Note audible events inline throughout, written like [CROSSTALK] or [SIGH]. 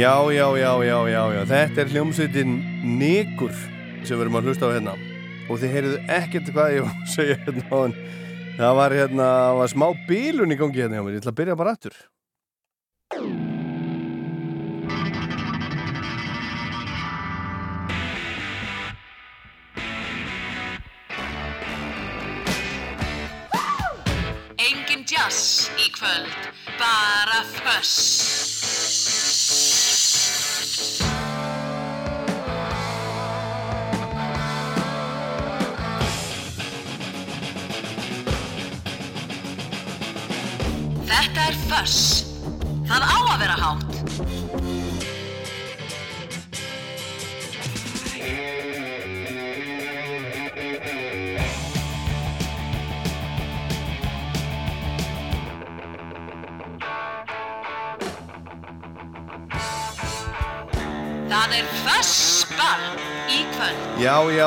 Já, já, já, já, já, já, þetta er hljómsveitin Nigur sem við erum að hlusta á hérna. Og þið heyrðu ekkert hvað ég [LAUGHS] var að segja hérna á hann það var hérna, það var smá bílun í gangi hérna hjá mér, ég ætla að byrja bara aftur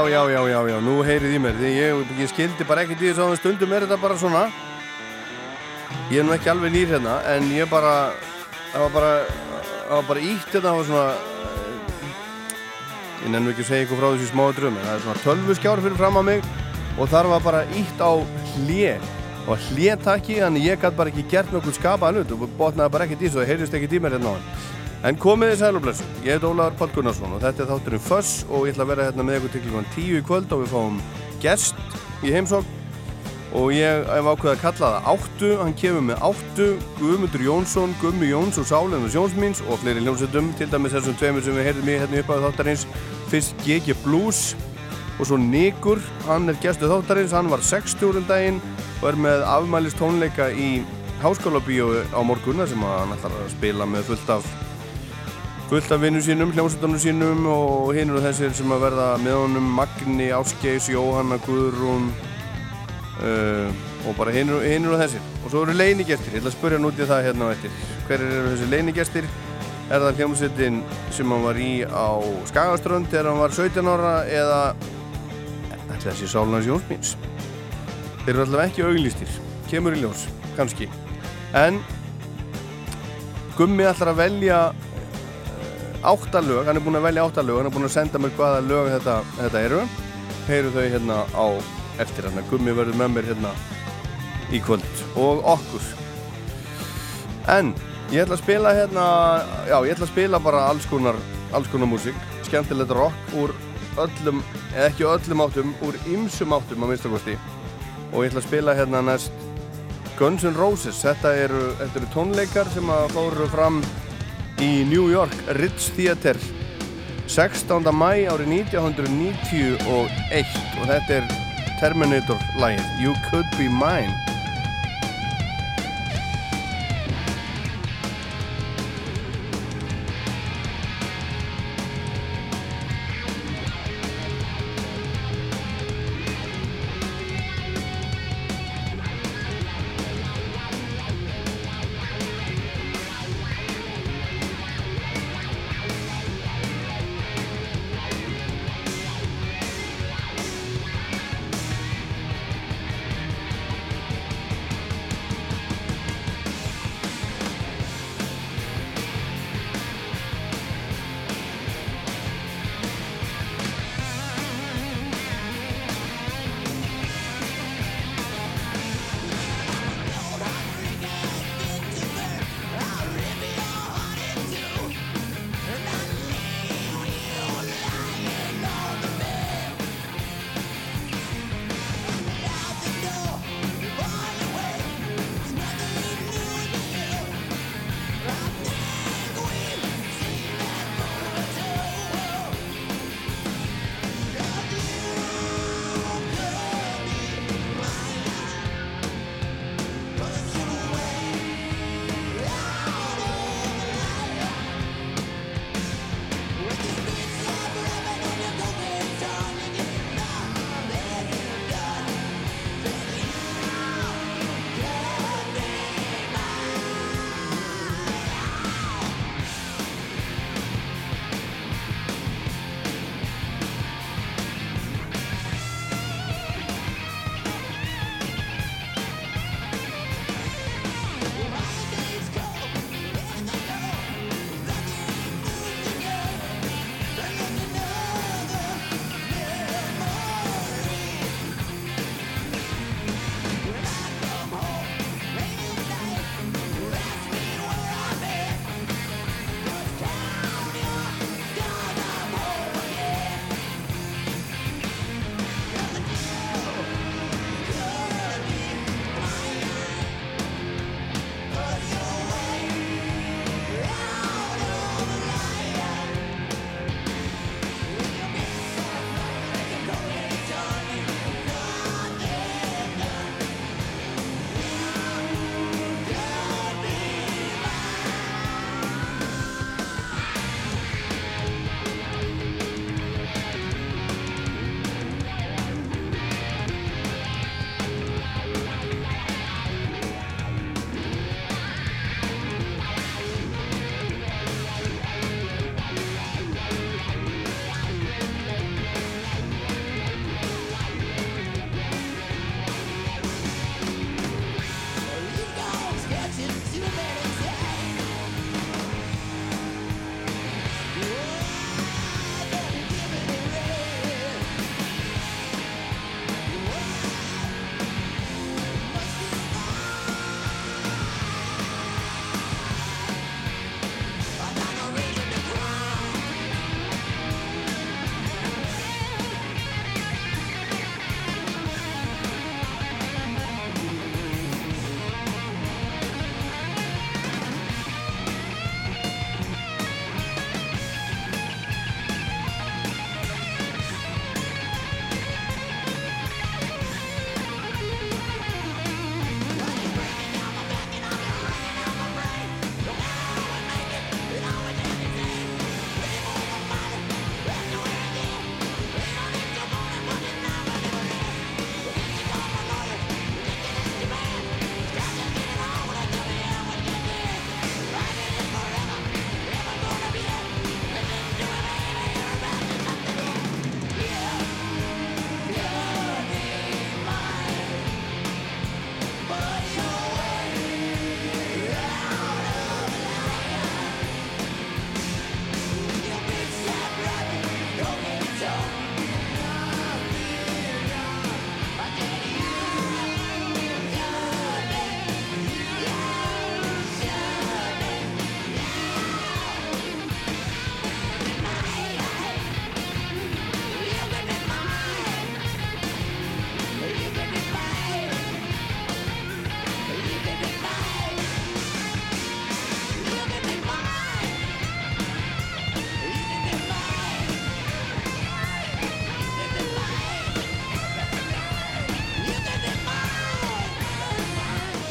Já, já, já, já, nú heyrið í mér því ég, ég skildi bara ekkert í þessu á þeim stundum er þetta bara svona. Ég er nú ekki alveg nýr hérna en ég bara það var bara, það var bara ítt hérna það var svona ég nefnum ekki að segja ykkur frá þessu smá drum en það er svona tölvuskjár fyrir fram á mig og þar var bara ítt á hlje og hlétakki þannig ég gæti bara ekki gert nokkuð skapaðan og botnaði bara ekkert í þessu og heyrðist ekkert í mér hérna á hann En komið þið sæl og blessu, ég heit Ólaður Pál Gunnarsson og þetta er þátturinn Föss og ég ætla að vera hérna með ykkur til klukkan 10 í kvöld og við fáum gest í heimsókn. Og ég hef ákveðið að kalla það Áttu, hann kemur með Áttu, Guðmundur Jónsson, Gummi Jóns og Sáleinu Sjónsmíns og fleiri hljómsveitum, til dæmis þessum tveimur sem við heyrðum í hérna upp á þáttarins, fyrst GG Blues og svo Nigur, hann er gestu þáttarins, hann var 60 úr um daginn og er með afmælist tónleika í Háskóla á morgunna sem hann ætlar að spila með fullt af fullt af vinnum sínum, hljómsveitunum sínum og hinn og þessir sem að verða með honum Magni, Áskeis, Jóhanna, Guðrún uh, og bara hinn og þessir. Og svo eru leinigestir, ég ætla að spurja nútið það hérna á eftir. Hverjir eru þessi leinigestir Er það hljómsveitin sem hann var í á Skagaströnd þegar hann var 17 ára eða ætli þessi Sálunars Jónsmíns? Þeir eru allavega ekki auglýstir, kemur í ljós, kannski. En Gummi ætlar að velja eh, átta lög, hann er búinn að velja átta lög, hann er búinn að senda mér hvaða lög þetta, þetta eru. Heyru þau hérna á eftir hann, Gummi verður með mér hérna í kvöld og okkur. En ég ætla að spila hérna, já ég ætla að spila bara alls konar, alls konar músík, skemmtilegt rock úr öllum, eða ekki öllum áttum, úr ymsum áttum á minnstakosti. Og ég ætla að spila hérna næst Guns N' Roses. Þetta eru, þetta eru tónleikar sem að fóru fram í New York Ritz Theater 16. mæ árið 1991 og þetta er Terminator lagið You Could Be Mine.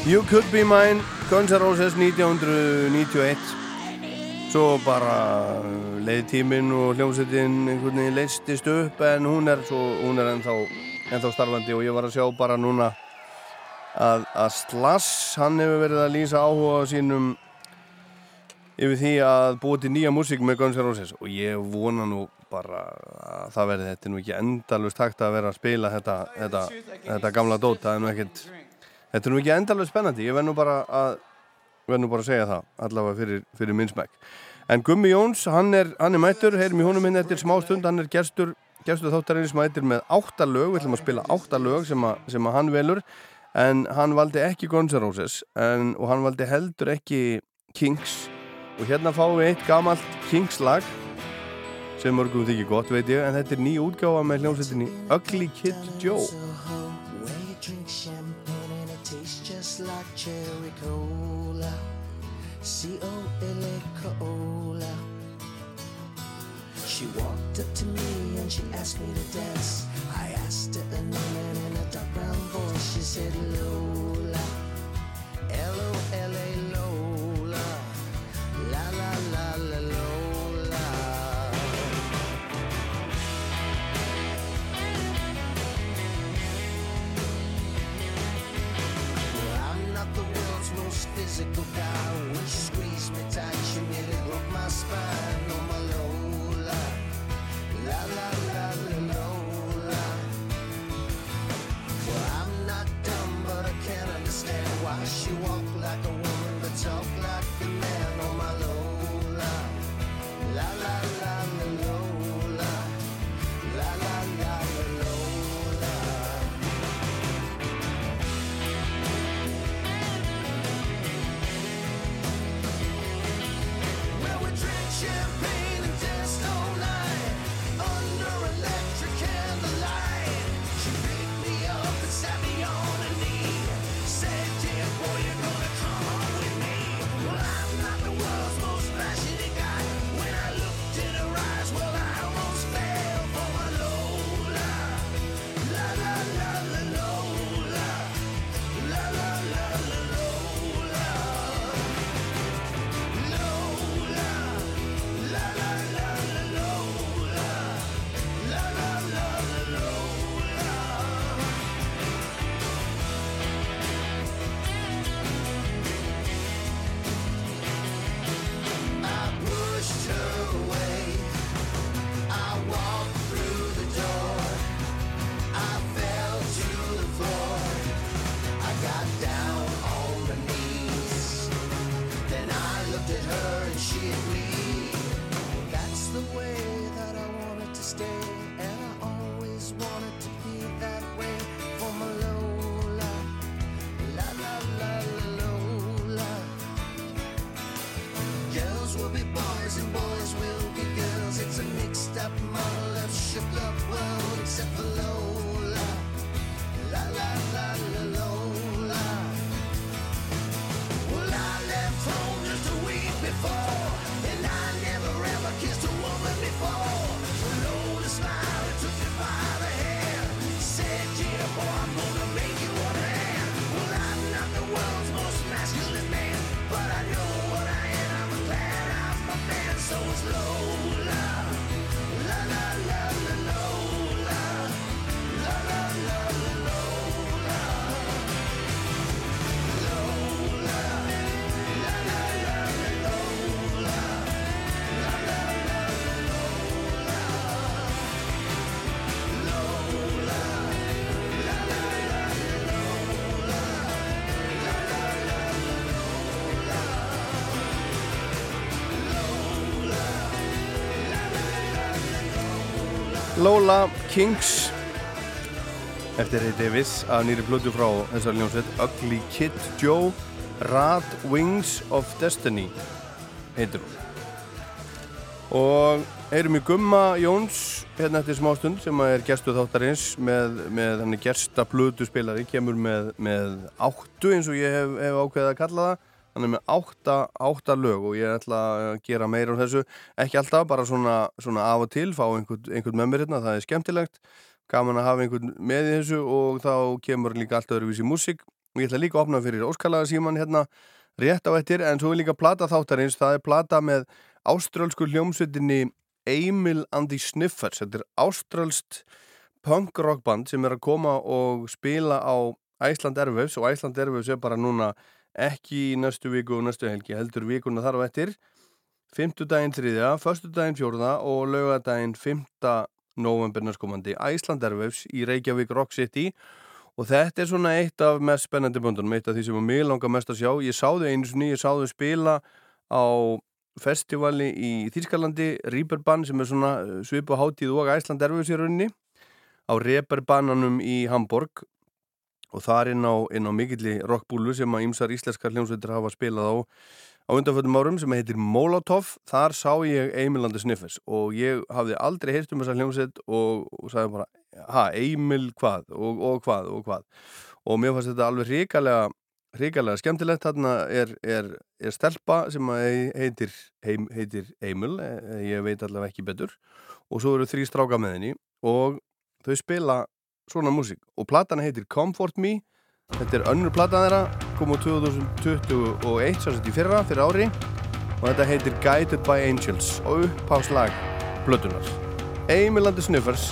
You Could Be Mine Guns N' Roses 1991 svo bara uh, leið tíminn og hljómsettin einhvern veginn leistist upp en hún er, svo, hún er ennþá, ennþá starfandi og ég var að sjá bara núna að, að Slash hann hefur verið að lýsa áhuga sínum yfir því að búa til nýja músík með Guns N' Roses. Og ég vona nú bara að það verði þetta nú ekki endalust takt að vera að spila þetta, þetta, þetta gamla dót það er nú ekkert Þetta er nú ekki endalega spennandi, ég verð nú bara að verð nú bara að segja það, allavega fyrir, fyrir minnsmæk. En Gummi Jóns, hann er, hann er mættur, heyrum í honum inn eftir smá stund, hann er gerstur, gerstur þáttarins mættir með átta lög, við ætlum að spila átta lög sem, a, sem að hann velur, en hann valdi ekki Guns N' Roses en, og hann valdi heldur ekki Kings og hérna fáum við eitt gamalt Kings lag sem mörgum þykir gott veit ég, en þetta er ný útgáfa með hljómsveitinni Ugly Kid Joe. She walked up to me and she asked me to dance. I asked her her name and in a dark brown voice she said Lola. L O L A Lola. La la la la Lola. Well, I'm not the world's most physical guy. Lola Kings. Eftir Ray Davis að nýri blödu frá þessar ljónsveit Ugly Kid Joe Rad Wings of Destiny heitir hún. Og heyrum í Gumma Jóns hérna eftir smástund sem er gestu þáttarins með, með er gersta blödu spilari kemur með, með áttu eins og ég hef, hef ákveðið að kalla það hann er með átta, átta lög og ég ætla að gera meira á þessu. Ekki alltaf, bara svona, svona af og til fá einhvern, einhvern með mér hérna, það er skemmtilegt. Gaman að hafa einhvern með í þessu og þá kemur líka allt öðruvísi músík. Og ég ætla líka að opna fyrir óskalaga síman hérna rétt á eftir en svo er líka plata þáttarins, það er plata með áströlsku hljómsveitinni Emil and the Sniffers. Þetta er áströlst punk rockband sem er að koma og spila á Æsland Airwaves og Æsland Airwaves er bara núna ekki í næstu viku og næstu helgi heldur vikuna þar á eftir Fymtudaginn þriðja, föstudaginn fjórða og laugadaginn 5. november næstkomandi Æsland Airwaves í Reykjavík Rock City og þetta er svona eitt af mest spennandi böndunum, eitt af því sem að mig langar mest að sjá. Ég sá þau einu sinni, ég sá þau spila á festivali í Þýskalandi, Reeperbahn sem er svona svipu hátíð og Æsland Airwaves í rauninni á Reeperbahnnanum í Hamburg og þar inn á, inn á mikilli rockbúlu sem að ymsar íslenskar hljómsveitir hafa spilað á á undanföldum árum sem heitir Molotov þar sá ég Emil Sniffers og ég hafði aldrei heyrt um þessa hljómsveit og, og sagði bara, ha, Emil hvað? Og, og hvað? Og hvað? Og mér fannst þetta alveg hrikalega hrikalega skemmtilegt, þarna er, er, er stelpa sem heitir, heim, heitir Emil, eh, ég veit allavega ekki betur. Og svo eru þrý stráka með henni. Og þau spila svona músík. Og platana heitir Comfort Me. Þetta er önnur plata þeirra kom á 2021 svo sett í fyrra, fyrir ári. Og þetta heitir Guided by Angels og uppháslag blötunar Eimilandi Sniffers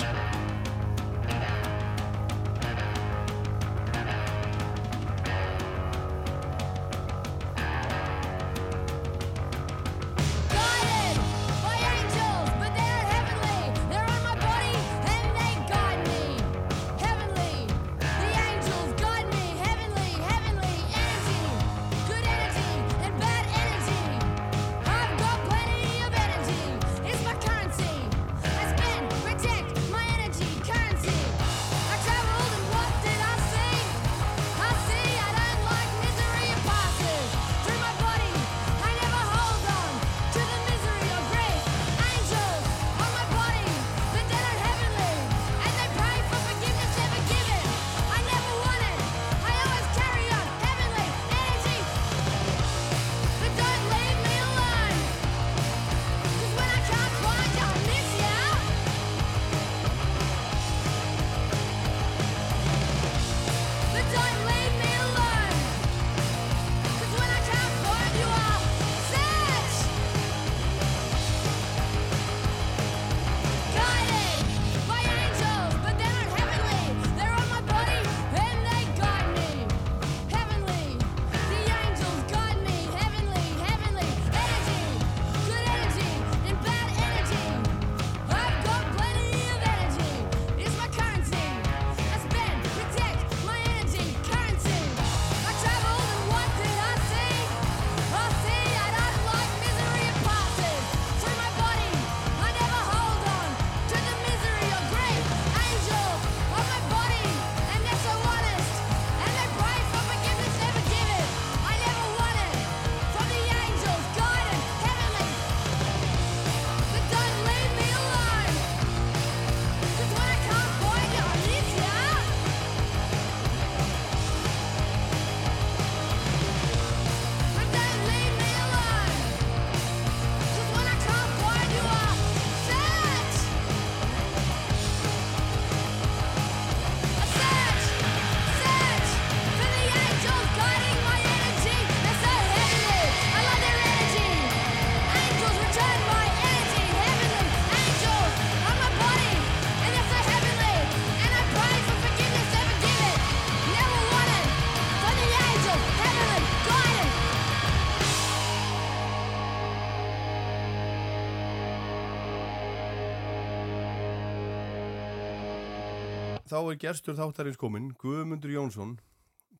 gerstur þáttarins kominn Guðmundur Jónsson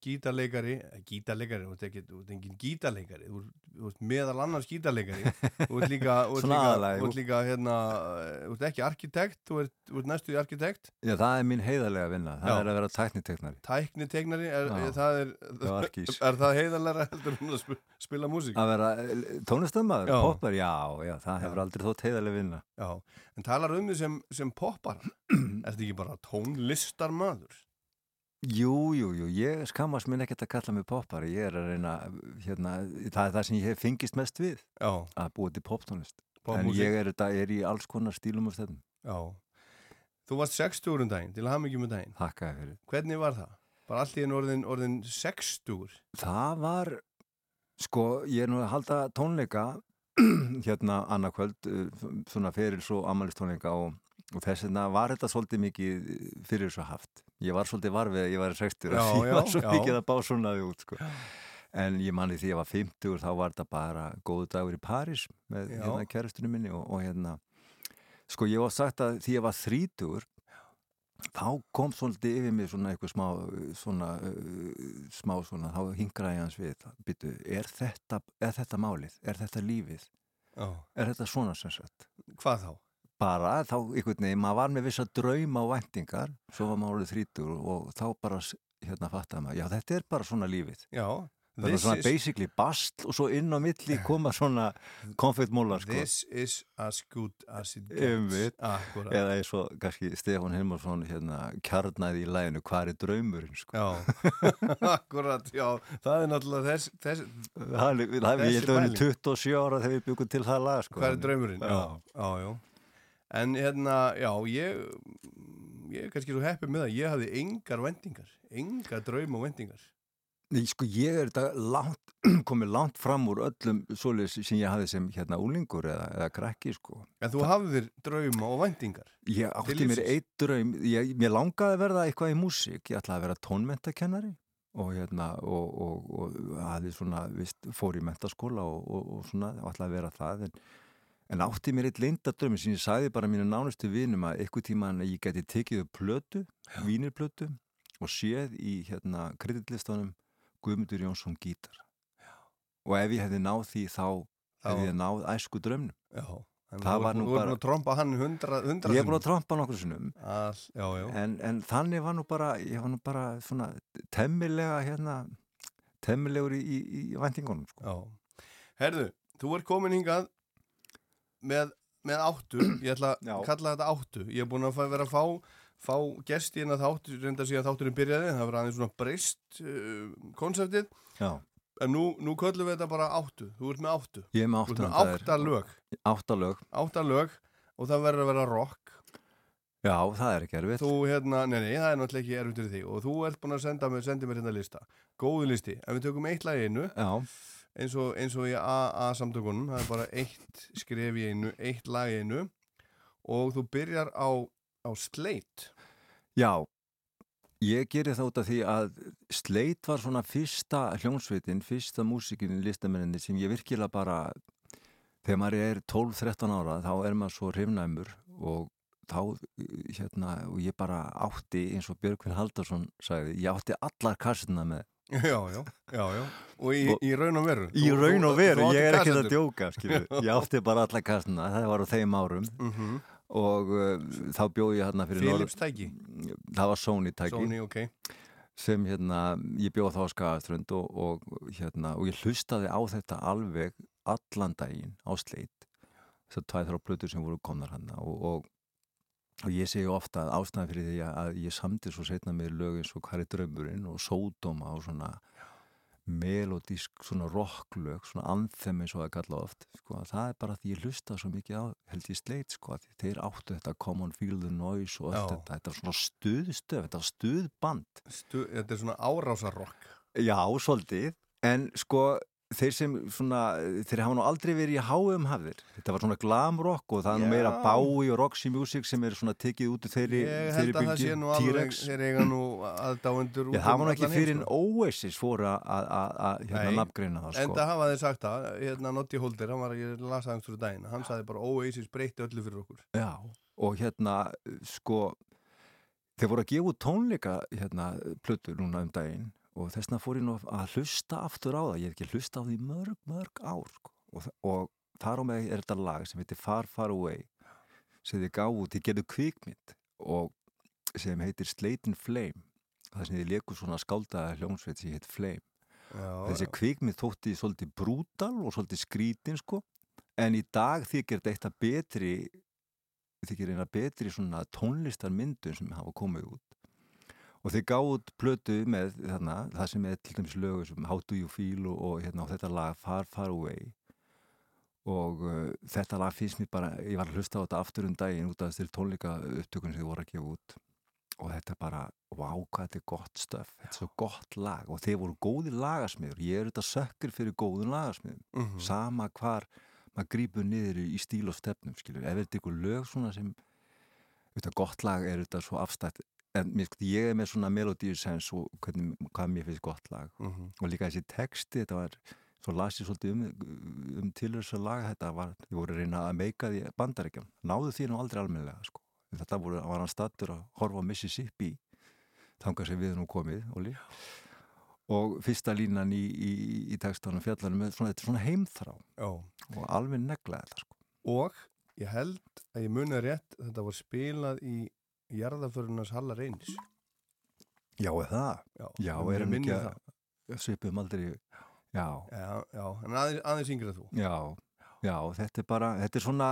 gítarleikari, gítarleikari þú ert ekki, þú ert engin gítarleikari þú meðal annars gítarleikari þú ert líka, [LAUGHS] líka, hérna, eh, ekki arkitekt þú ert, ert næstu í arkitekt Já, það er mín heiðarlega vinna. Það Já. er að vera tækniteknari. tæknitegnari, er, Já. er, það er, Já, [LAUGHS] er það heiðarlega heldur hún að sp- spila músík Að vera tónlistamæður, Já. poppar, já, já, það hefur aldrei þótt heiðarlega vinna. Já, en talar um því sem, sem poppar Er þetta ekki bara tónlistarmaður? Jú, jú, jú, ég skammast minn ekkert að kalla mig poppar. Ég er að reyna, hérna, það er það sem ég hef fengist mest við, Já, að búa til poptónlist. En ég er, er í alls konar stílum og stefnum. Já Þú varst 60 um daginn, til að hafa mikið með daginn Þakkaði fyrir. Hvernig var það? bara allt í einu orðin, orðin 60 Það var, sko, ég er nú að halda tónleika [CLEARS THROAT] hérna annarkvöld, uh, svona fyrir svo amalistónleika og, og þess vegna var þetta svolítið mikið fyrir svo haft. Ég var svolítið varfið að ég var 60 [LAUGHS] Já, ég var svo já. mikið að bá svona út, sko. En ég manni því að ég var 50 þá var þetta bara góðu dagur í París með hérna kæristunum minni og, og hérna, sko, ég var sagt að því ég var 30 þá kom svolítið yfir mig svona eitthvað smá svona, uh, smá svona þá hingraði hans við byttu, er þetta, er þetta málið, er þetta lífið Já. er þetta svona sem sagt Hvað þá? Bara þá einhvern veginn, maður var með vissa drauma og væntingar, svo var maður orðið þrítur og þá bara hérna fattaði maður, já þetta er bara svona lífið Já, það er svona basically bast og svo inn á milli koma svona konfettmólar sko. this is as good as it gets Akkurat eða eins og kannski Stefán Hilmarsson hérna kjarnaði í læginu hvað er draumurinn sko. Já, [LAUGHS] akkurat, já, það er náttúrulega þess, þess Það er, það er, ég held að hann er pæling. 27 ára þegar við byggum til það lag sko. hvað er draumurinn? Já. já, já. En hérna, já, ég, ég er kannski svo heppið með það, ég hafði engar vendingar, engar draum og vendingar. Nei, sko, ég er þetta langt, [CLEARS THROAT] komið langt fram úr öllum svoleiðis sem ég hafði sem hérna úlingur eða, eða krakki, sko. En þú hafðir drauma og vendingar. Ég átti mér eitt draum, ég, mér langaði að verða eitthvað í músík, ég ætlaði að vera tónmentakennari og hérna, og, og, og hafði svona, vist, fór í mentaskóla og, og, og svona, og ætlaði að vera það, en, en átti mér eitt leindadraumi sem ég sagði bara mínu nánustu vinum að eitthvað tíma að ég geti tekið upp plötu, vínirplötu og séð í hérna kreditlistanum Guðmundur Jónsson gítar. Og ef ég hefði náð því þá hefði ég náð æsku. Já. En Það þú- var nú Þú voru bara- búin að tromba hann hundra, hundra Ég er búin að trompa nokkur sinnum All, já, já. en, en þannig var nú bara ég var nú bara svona temmilega hérna temmilegur í, í, í væntingunum sko. Já. Herðu, þú ert komin hingað með, með áttu, ég ætla að kalla þetta áttu. Ég er búin að vera að fá, fá gesti inn að þáttu, reynda síðan þátturinn byrjaði, það var aðeins svona breyst uh, konseptið, en nú, nú köllum við þetta bara áttu. Þú ert með áttu. ég er með áttu með átta lög, átta lög átta lög og það verður að vera rock. Já, það er ekki erfitt Þú hérna, nei, nei, það er náttúrulega ekki erfitt fyrir því og þú ert búin að senda mér, sendi mér hérna lista. Góðu listi. Ef við tökum eitt lag í einu, Já, eins og, eins og í AA samtökunum það er bara eitt skref í einu eitt lag í einu og þú byrjar á, á sleit já Ég geri það út af því að Sleit var svona fyrsta hljónsveitin, fyrsta músikinn í listamenninni sem ég virkilega bara, þegar maður er 12-13 ára, þá er maður svo hrifnæmur og þá, hérna, og ég bara átti, eins og Björgvin Haldarsson sagði, ég átti allar kassina með. Já, já, já, já. Og í, Og- í raun og veru Í raun og veru, ég er ekki að djóka [LAUGHS] ég átti bara allar kassina, það var á þeim árum. Mm og uh, þá bjóð ég hérna fyrir Philips tæki, það var Sony tæki. Sony, ok. Sem hérna, ég bjóð þá Skagaströnd og, og hérna, og ég hlustaði á þetta alveg allan daginn á sleit þessar tvæð þrjá plötur sem voru komnar hann og, og, og ég segi ofta að ástæðan fyrir því að ég samti svo setna með lög eins og hvað er draumurinn og sódóma og svona melodísk svona rocklög, svona anthem eins og það kalla oft, sko, að það er bara því ég hlusta svo mikið á, held ég sleit sko, þeir áttu þetta common feel the noise og allt þetta, þetta var svona stuðstöf þetta var stuðband. Stu, Þetta er svona árásarrock. Já, svolítið, en sko þeir sem svona, þeir hafa nú aldrei verið í háum hafðir, þetta var svona glam rock og það er nú meira Bowie og Roxy Music sem er svona tekið út úr þeirri, Ég held að það sé nú alveg þeir eiga nú aðdáendur út það um var nú ekki fyrir en sko. Oasis fóru að- hérna Nei, nafngreina það sko. Enda hafa þeir sagt það, hérna Notti Holder, hann var að lasa hans fyrir daginn, hann sagði bara Oasis breytti öllu fyrir okkur. Já, og hérna sko þeir voru að gefa tónleika hérna plötur núna um daginn og þessna fór ég nú að hlusta aftur á það. Ég hef ekki hlusta á því mörg, mörg ár sko. og, og þar á með er þetta lag sem heitir Far Far Away sem þið gáðu út, þið gerðu kvikmynd og sem heitir Slatin Flame. Það sem þið leku svona skáldaða hljónsveit sem heit Flame. Já, þessi kvikmynd þótti svolítið brútal og svolítið skrítin sko. En í dag þykir þetta betri þykir eina betri svona tónlistarmyndun sem hafa komið út og þeir gáðu út plötu með þarna, það sem er til dæmis lögur sem How Do You Feel og, og, hérna, og þetta lag Far Far Away. Og uh, þetta lag finnst mér bara ég var að hlusta á þetta aftur um daginn út af þessir tónleika upptökun sem þið voru að gefa út. Og þetta er bara, vá hvað þetta er gott stöf þetta er svo gott lag. Og þeir voru góðir lagasmiður, ég er þetta sökkur fyrir góðum lagasmiðum, Mhm. sama hvar maður grípur niður í stíl og stefnum skilur, ef þetta er ykkur lög svona sem þetta gott lag er þetta svo afstætt en ég er með svona melodíusens og hvernig, hvað mér finnst gott lag Mhm. og líka þessi texti, þetta var svo las ég svolítið um, um til þessu lag þetta var, ég voru að reyna að meika því bandaríkjum, náðu því nú aldrei almennilega sko. Þetta voru, var hann stattur að horfa Mississippi þangað sem við nú komið Óli. og fyrsta línan í, í, í textanum fjallanum svona, þetta er svona heimþrá Já. og alveg negla þetta sko. Og ég held að ég munið rétt þetta var spilað í jarðaförunars Hallar Reynis. Já, er það? Já, Já, erum ekki að svipum aldrei Já, Já, já, en aðeins, aðeins yngri en þú. já, já, þetta er bara þetta er svona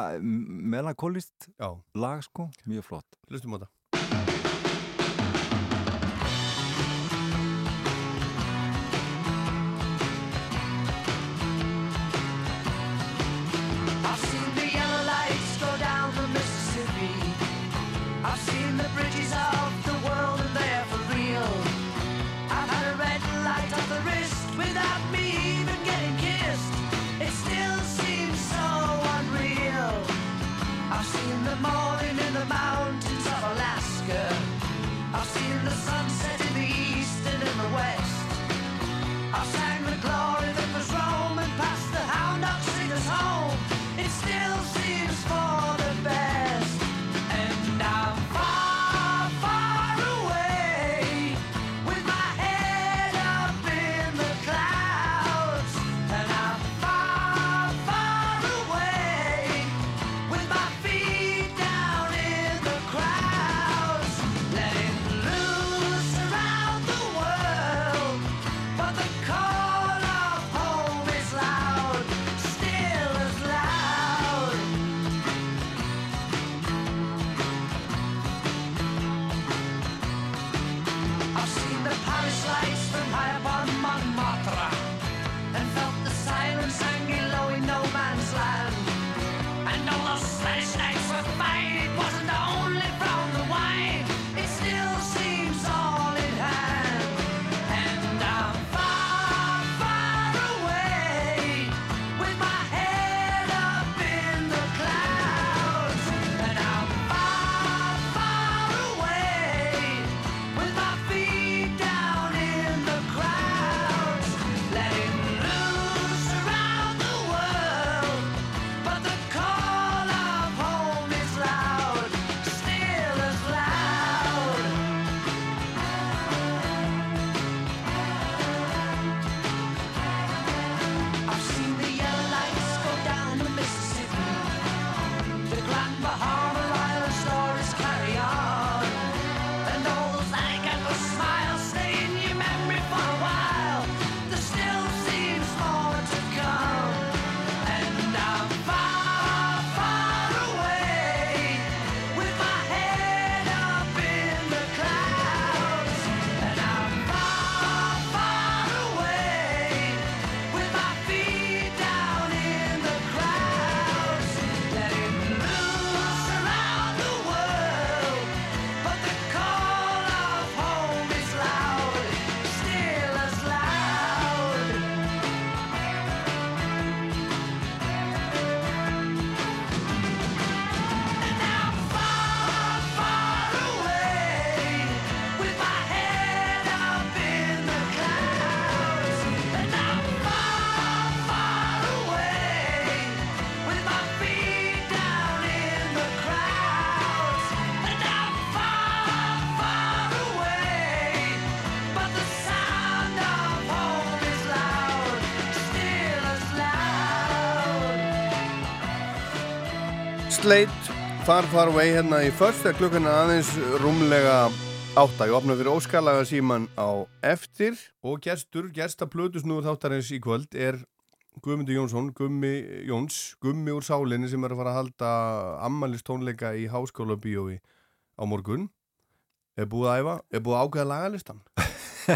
melankólist lag sko, mjög flott hlustum á þetta. Slate, Far Far Away hérna í först er aðeins rúmlega átta. Ég opna fyrir óskalaga síman á eftir og gestur, gestaplötusnúður þáttarins í kvöld er Guðmundur Jónsson, Gummi Jóns, Gummi úr sálinni sem er að fara að halda ammælistónleika í háskóla bíói á morgun. Er búið að æfa, er búið að ákveða lagalistan. [LAUGHS]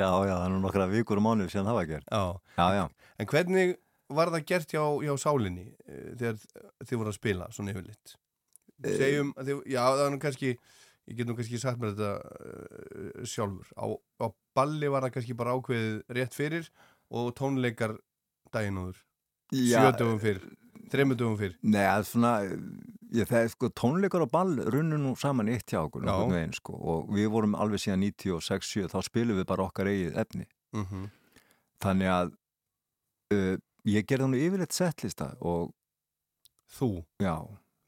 Já, já, það er nú nokkra vikur og mánuð síðan það var gert Já. Já, já, En hvernig var það gert hjá, hjá sálinni eh, þegar þið voru að spila svona yfirleitt? Segjum, að þið, já það er nú kannski, ég get nú kannski sagt mér þetta uh, sjálfur. Á, á balli var það kannski bara ákveðið rétt fyrir og tónleikar daginn úr sjötugum fyrr, þreymutugum fyrr. Nei, að svona, ég, það er sko tónleikar og ball runnu nú saman eitt hjá okkur veginn, sko, og við vorum alveg síðan 96-7, þá spilum við bara okkar eigið efni. mm Þannig að uh, ég gerði nú yfirleitt settlista og þú, já,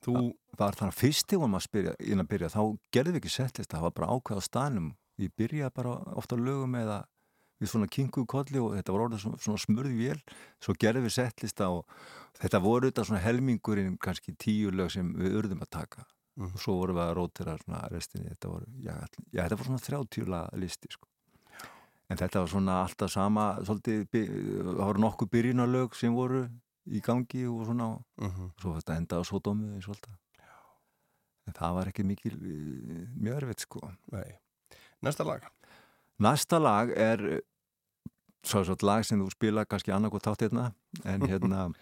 þú var að fyrst þegar maður spyrja, inn að byrja, þá gerðum við ekki settlista, það var bara ákveð á staðnum. Ég byrjaði bara ofta á lögum eða við svona kinkuðu kolli og þetta var orðið svona, svona smurði vél, svo gerðum við settlista og þetta voru þetta svona helmingurinn kannski tíu lög sem við urðum að taka Mhm. og svo vorum við að rótira svona restinni, þetta voru, já, já þetta var svona 30 laga listi sko. En þetta var svona alltaf sama, svolítið, það voru nokkuð byrjunarlög sem voru í gangi og svona, mm svo þetta endaði á sódómið eins og alltaf. En það var ekki mikil, eh, mjög erfitt sko. nei. næsta lag Næsta lag er svo svo lag sem þú spila kannski annarkoð tátt hérna, en [LAUGHS] hérna,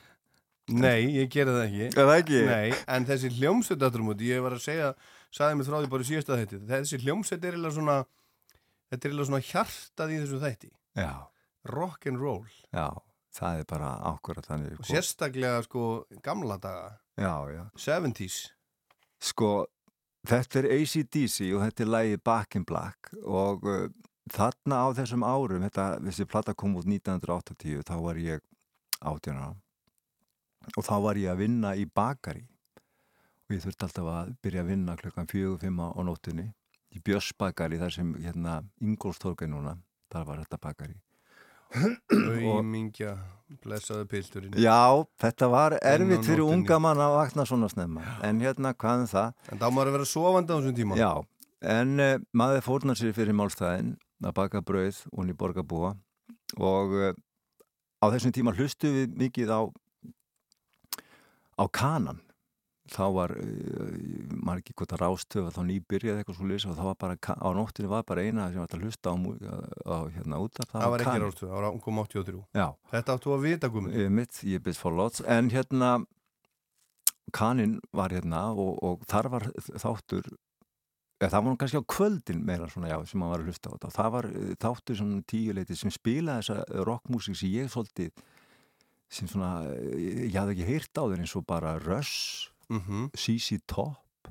nei, ég gerði það ekki það ekki? Nei, en þessi hljómsveit aftur á móti, ég var að segja, sagði mig því bara í síðasta þætti, þessi hljómsveit er eiginlega svona, þetta er eiginlega svona hjartað í þessu þætti, Já, rock and roll. Já, það er bara ákvörða þannig. og sérstaklega sko gamla daga, Já, já. 70s, Sko, þetta er ACDC og þetta er lægi Back in Black og uh, þarna á þessum árum, þetta, þessi plata kom út 1980, þá var ég 18 ára. Og þá var ég að vinna í bakari og ég þurfti alltaf að byrja að vinna klukkan 4-5 á nóttunni í Björsbakari þar sem hérna Ingolstorga núna, þar var þetta bakari. Auðmingja, blessaðu pilturinn, Já, þetta var erfitt fyrir unga mann að vakna svona snemma. En hérna, hvað um það? en þá maður að vera sofandi á þessum tíma. Já, en uh, maður fórnar sér fyrir málstæðin að baka brauð og í borgarbúa. Og uh, á þessum tíma hlustu við mikið á á kanan þá var, uh, maður ekki hvort að rástöfa þá nýbyrjaði eitthvað svo lýsa og þá var bara, á nóttinni var bara eina sem var að hlusta á, á hérna út af það var ekki rástu, það var kom 83. Já, Þetta áttu að vita gummi. Ég mitt, ég byrst for lots en hérna kaninn var hérna og, og þar var þáttur eða, það var kannski á kvöldin meira svona já sem maður var að hlusta á þetta það var eh, þáttur svona tíuleiti sem spilaði þessa rockmúsík sem ég svolítið sem svona, eh, ég hafði ekki heyrt á þeir eins og bara Rush, Mm CC Top.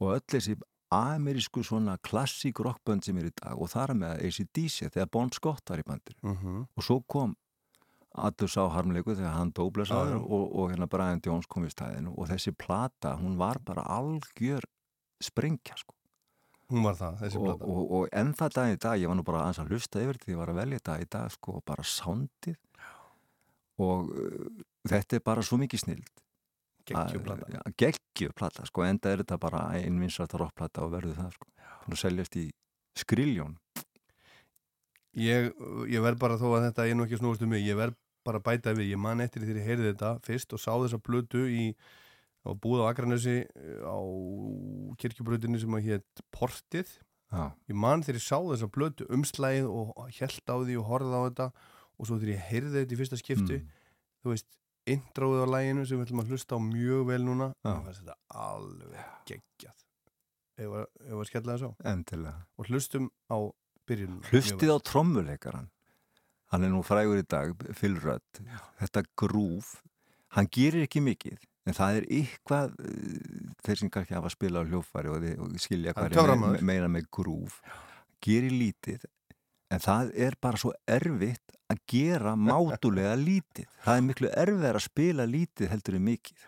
Og öll þessi amerísku svona klassík rockbönd sem er í dag og þar með ACDC þegar Bon Scott var í bandir og svo kom Allur sá harmleiku þegar hann Já, dóblesaður já. og, og hérna Brian Jones kom í stæðinu og þessi plata, hún var bara algjör sprengja sko. Hún var það, þessi og, plata. og, og enn það dag í dag, ég var nú bara aðeins að hlusta yfir því ég var að velja dag í dag sko, og bara sándið og uh, þetta er bara svo mikið snild Geggjum plata. ja, geggjur plata, sko, enda er þetta bara einvinsrætt rockplata og verður það sko. hún seljast í skriljón Ég, ég verð bara þó að þetta er nú ekki snúast um mig, ég verð bara að bæta við, ég man eftir því þegar ég heyrði þetta fyrst og sá þessa blötu í á búð á Akranesi á kirkjubröðinu sem að hétt Portið Já, ég man þegar ég sá þessa blötu umslæð og held á því og horfði á þetta og svo þegar ég heyrði þetta í fyrsta skipti Mm. þú veist, intróið á læginu sem við ætlum að hlusta á mjög vel núna. Já. ég fannst þetta alveg geggjað. Ef að, skella þess á. Endilega. Og hlustum á byrjunum Hlustið á trommuleikaran hann er nú frægur í dag, Phil Rudd. Þetta grúf hann gerir ekki mikið en það er eitthvað eh, þeir sem kannski hafa að spila á hljófari og, og skilja hvað er meina með grúf gerir lítið en það er bara svo erfitt að gera [LAUGHS] mátulega lítið. Það er miklu erfið að spila lítið heldur en mikið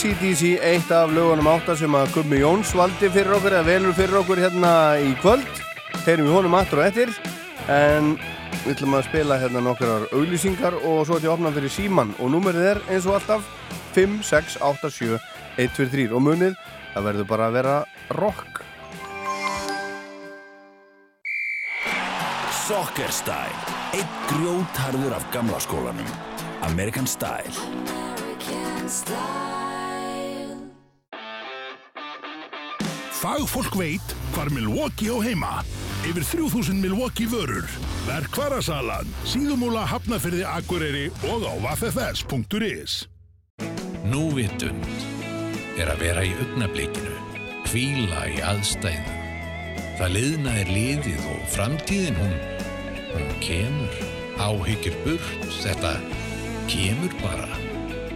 ACDC, eitt af lögunum átta sem að Gummi Jóns valdi fyrir okkur eða velur fyrir okkur hérna í kvöld. Heyrum við honum aftur og eftir en við ætlum að spila hérna nokkrar auglýsingar og svo til að opna fyrir síman og númerið er eins og alltaf 5, 6, 8, 7, 1, 2, 3 og munið, það verður bara að vera rock. Soccer Style Eitt grjótharður af gamla skólanum. American Style Fagfólk veit hvar Milwaukee á heima. Yfir 3000 Milwaukee vörur. Verkvarasalan, síðumúla hafnafyrði Akureyri og á vaffs.is. Nú vitund er að vera í augnablikinu, hvíla í aðstæðum. Það liðna er liðið og framtíðin hún, hún kemur. Áhyggjur burt, þetta kemur bara.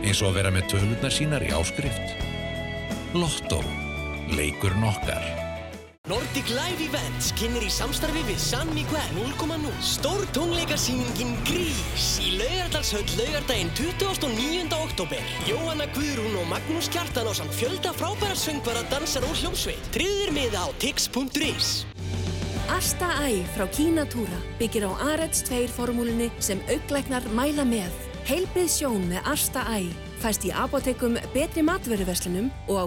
Eins og að vera með tölurnar sínar í áskrift. Lotto, leikur nokkar. Nordic Live Events kynir í samstarfi við San Miguel 0.0 Stór tónleikasýningin Grís í Laugardalshöll laugardaginn 29. oktober Jóhanna Guðrún og Magnús Kjartan á samt fjölda frábæra söngvara, dansar og hljómsveit Tryður miða á tix.is Asta Æ frá Kínatúra byggir á Arets 2 formúlunni sem auglæknar mæla með. Heilbrið sjón með Asta Æ fæst í apotekum betri matveruverslunum og á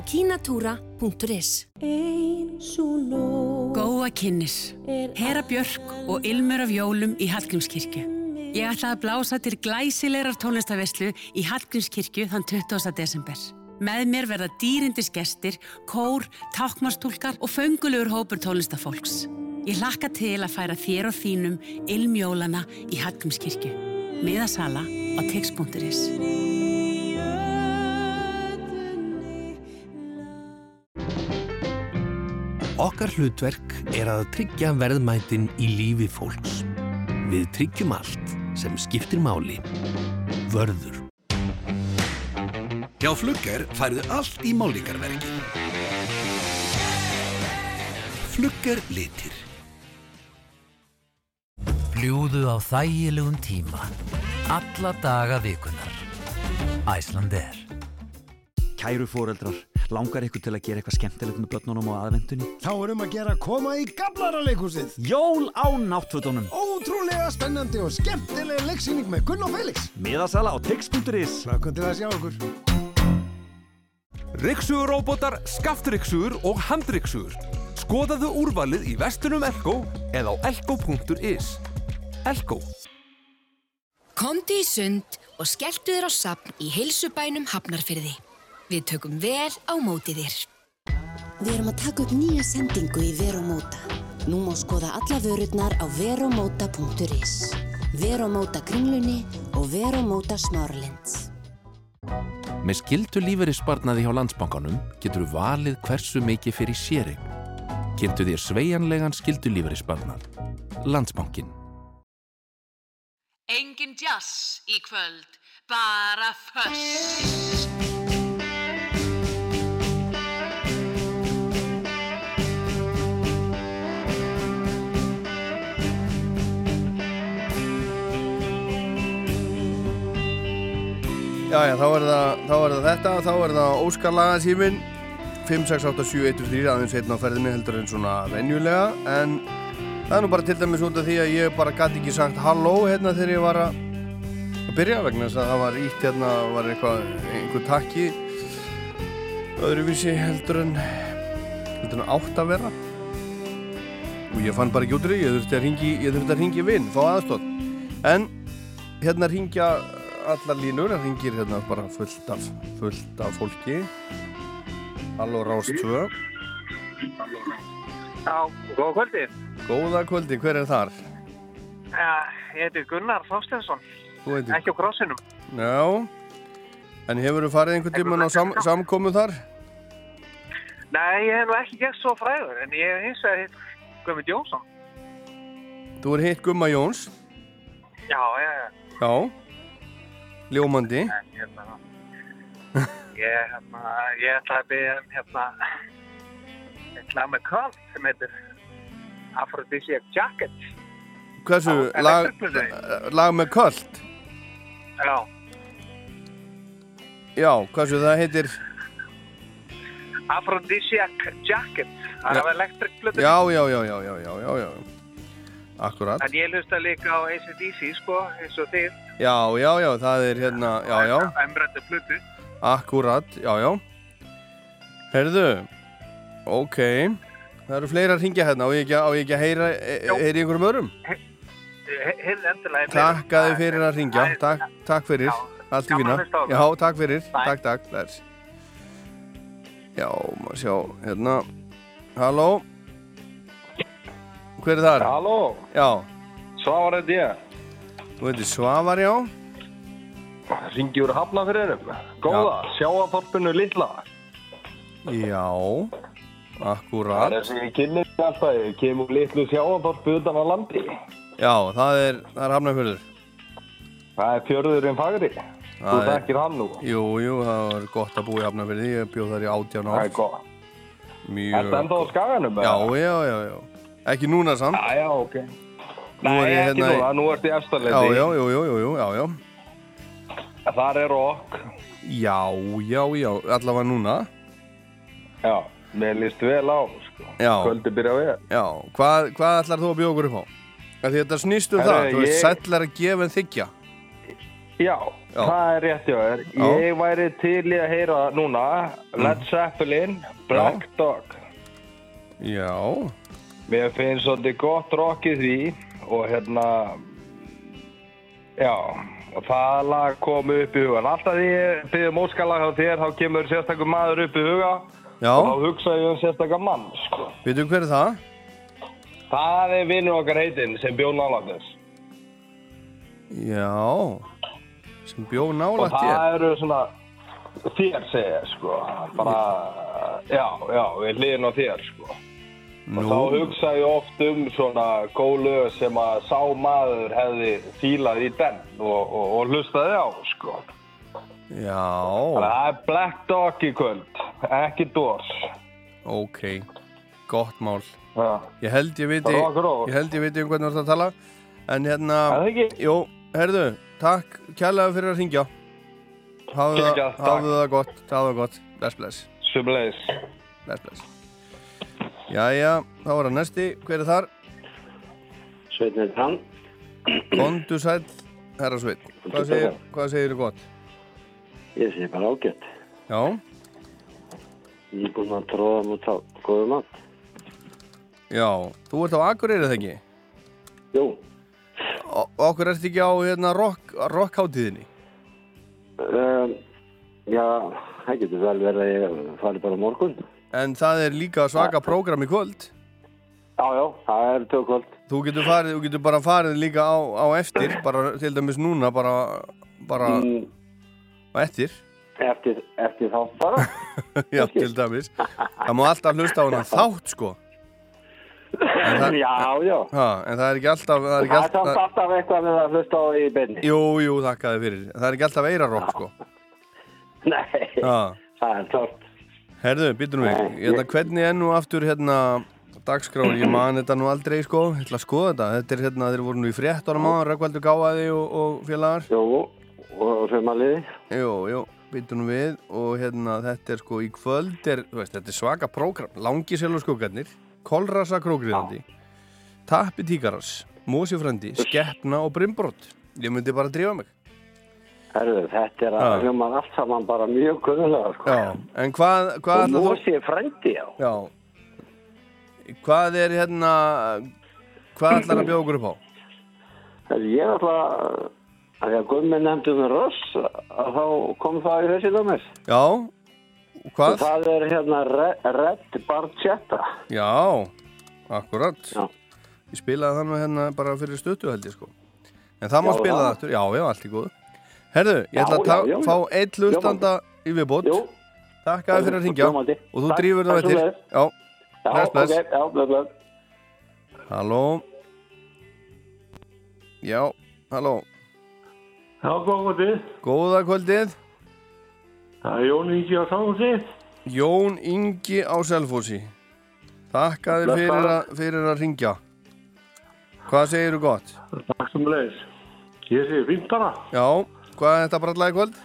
kínatúra.is. Góa kynnis, Hera Björk og Ilmur af jólum í Hallgrímskirkju. Ég ætla að blása til glæsilegar tónlistaveslu í Hallgrímskirkju þann 20. desember. Með mér verða dýrindis gestir, kór, tákmastúlkar og föngulegur hópur tónlistafólks. Ég hlakka til að færa þér og þínum ilmjólana í Hallgrímskirkju. Miðasala á tix.is. Okkar hlutverk er að tryggja verðmætin í lífi fólks. Við tryggjum allt sem skiptir máli. Vörður. Hjá Flugger færðu allt í málíkarverki. Flugger litir. Fljúðu á þægilegum tíma. Alla daga vikunar. Æslander. Kæru fóreldrar, langar ykkur til að gera eitthvað skemmtilegt með börnunum á aðvendunni? Þá er um að gera að koma í Gablaraleikúsið. Jól á náttfötunum. Ótrúlega spennandi og skemmtilega leiksýning með Gunn og Felix. Miðasala á tix.is. Hlökkum til að sjá okkur. Riksuguróbotar, skaftriksugur og handriksugur. Skoðaðu úrvalið í vestunum Elko eða á elko.is. Elko. Komdu í sund og skelltu þér á sapn í heilsubænum Hafnarfyrði. Við tökum vel á móti þér. Við erum að taka upp nýja sendingu í Veromóta. Nú má skoða alla vörurnar á veromóta.is. Veromóta kringlunni og Veromóta smáralind. Með skildu lífeyrissparnaði hjá landsbankanum getur þú valið hversu mikið fyrir séring. Kynntu þér sveigjanlegan skildu lífeyrissparnað. Landsbankin. Engin jazz í kvöld, bara föss. Já, já, þá er það, þá er það þetta, þá er það Óskar Lagasímin 5, 6, 8, 7, 1, 3 aðeins einn á ferðinni heldur en svona venjulega en það er nú bara til dæmis út af því að ég bara gæti ekki sagt halló hérna þegar ég var að byrja vegna þess að það var ítt hérna var eitthvað, einhver takki öðruvísi heldur en heldur en átt að vera. Og ég fann bara ekki út í því, ég þurfti að ringi ég þurfti að ringi vinn, fá aðstótt en hérna ringja allar línur, það ringir hérna bara fullt af, fullt af fólki Halló Rás 2 Já, góða kvöldi. Góða kvöldi, hver er þar? Ja, ég heiti Gunnar Þorstensson, ekki á krossinum. Já En hefur þú farið einhvern tíman á sam, samkomu þar? Nei, ég hef nú ekki gert svo fræður, en ég hef hins vegar hitt Guðmund Jónsson. Þú er hitt Gumma Jóns Já, já, já. Já Ljómandi En hérna, ég, hérna, ég ætla að byggja um, hérna, eitt lag með Carl sem heitir Aphrodisiac Jacket. Hversu, lag, lag með köld Já, Já, hversu það heitir Aphrodisiac Jacket. Það er af Electric Blödu. Já, já, já, já, já, já, já, já. Akkurat. En ég hlusta líka á ACDC, sko, eins og þið. Já, já, já, það er hérna, já, já, Embrandi Blödu. akkurat, já, já. Herðu, ok, það eru fleira að ringja hérna, á ég ekki, á ég ekki að heyra, e- heyri einhverjum öðrum? Heyrðu endilega. Takk að þið fyrir að ringja, takk, takk fyrir, allt í á Já, takk fyrir, Bye. takk, takk, bless. Já, maður sjá, hérna, halló, hver er þar? Halló, Já, Svavar er ég. Þú veitir Svavar, já, Ringi úr Hafnafyririnum. Góða, sjáaþorpinu litla. já, Það akkurat. er sem ég kynni alltaf, ég kemur litlu sjáaþorpu utan á landi. Já, það er, það er hafnafjörður. Það er fjörðurinn fagri. Þú Það þekkir hann nú. Jú, jú, það var gott að búa í hafnafjörði, ég bjóð þar í átján ár. Það er gott. Mjög Ertu ennþá á skaganum? Já, já, já, já. Ekki núna samt. Já, já, ok. Nei, er ekki hérna núna, nú ertu í Já, efstaleiti. já, jú, jú, já, já. Þar er okk. Já, já, já, allavega núna. Já, mér líst vel á, sko. Já. Kvöldi byrja vel. Já, hvað, hvað ætlar þú að bjóða okkur upp á? Af Því þetta snýst um Herra, það, þú veist, ég- sællar að gefa en þykja. Já, Já. það er rétt. Já. Ég væri til í að heyra núna Led Zeppelin, Black Dog. Já. Mér finnst svolítið gott rock í því og hérna, já, og það lag kom upp í hugan. Alltaf því ég byrði móskalag á þér, þá kemur sérstakur maður upp í huga Já. og þá hugsa ég um sérstakar mann, sko. Veitu hver er það? Það er vinnur okkar heitinn sem bjó nálægt þess. Já. Sem bjóð Og nálægt það eru svona, þér segja, sko, bara, já, já, við hliðin á þér, sko. Og Nú. þá hugsa ég oft um svona gólu sem að sá maður hefði fílað í den og, og, og hlustaði á, sko. Já. Þannig að það er Black Dog í kvöld, ekki Doors. Ok, gott mál. Já. Ég held ég viti, ég held ég viti um hvernig þú ert að tala. En hérna, jú, herðu, takk kærlega fyrir að ringja. Hafðu það, það gott, hafðu það gott. Bless, bless. Bless, bless. Jæja, þá er það næsti. Hver er þar? Sveitn er hann. Kondu sæll, herra Sveit. Hvað segir, hvað segir þú gott? Ég segi bara ágætt. Já, Ég er búinn að tróða mút á góðu mat. já, þú ert á Akureyri þegar ekki? Jú. Og okkur ert ekki á hérna rock, rockháttíðinni? Um, já, það getur vel verið að ég fari bara morgun. En það er líka svaka prógram í kvöld. Já, já, það er tökkvöld. Þú getur, farið, þú getur bara farið líka á, á eftir, bara til dæmis núna, bara, bara Mm. á eftir. Eftir, eftir þá bara. [LAUGHS] Já, til dæmis. Það má alltaf hlusta á hana þátt, sko. Það, já, já. ha, en það er ekki alltaf, það er ekki samt alltaf, alltaf eitthvað við að hlusta á í beinni. jú, jú, þakkaði fyrir. Það er ekki alltaf eirarokk, sko. [LAUGHS] Nei, Ha. það er klart. Herðu, býtum við, hérna, hvernig er nú aftur hérna dagskráð, ég man þetta nú aldrei sko, ég ætla að skoða þetta, þetta er hérna, þeir voru nú í fréttunum á, Rökkvaldur Gáaði og, og félagar. Jú, og sömaliði. Jú, jú, býtum við og hérna þetta er sko í kvöld er, veist, þetta er svaka prógram, langi selurskókarnir, kolrasa krókriðandi, tappi tíkaras, mósifrændi, skeppna og brimbrót. Ég myndi bara drífa mig. Herðu, þetta er að hljóma allt saman bara mjög kunnulega, sko. Já, en hvað, hvað Og Mosi er frændi, já. Já Hvað er hérna Hvað ætlar að bjóða okkur upp á? Herðu, ég ætla að að því að Gummi nefndi um Ross að þá kom það í þessi dæmis. Já, hvað? Það er hérna Red, Barchetta. Já, akkurat Já. Ég spilaði það nú hérna bara fyrir stuttu held ég sko En það má spila það aftur, já, já, allt í góðu Herðu, ég ætla að já, ta- já, fá eitt hlustanda í viðbót Jú. Takk að fyrir að ringja. Og þú Takk, drífur það eftir. Já, Já, bless, bless. Halló Já, halló Já, góða kvöldið. Góða kvöldið Það er Jón Ingi á Sáfossi. Jón Ingi á Selfossi Takk að þér fyrir, að- fyrir að ringja Hvað segir þú gott? Takk sem leiðis. Ég segi fíntara. Já, hvað er þetta bara allavega í kvöld?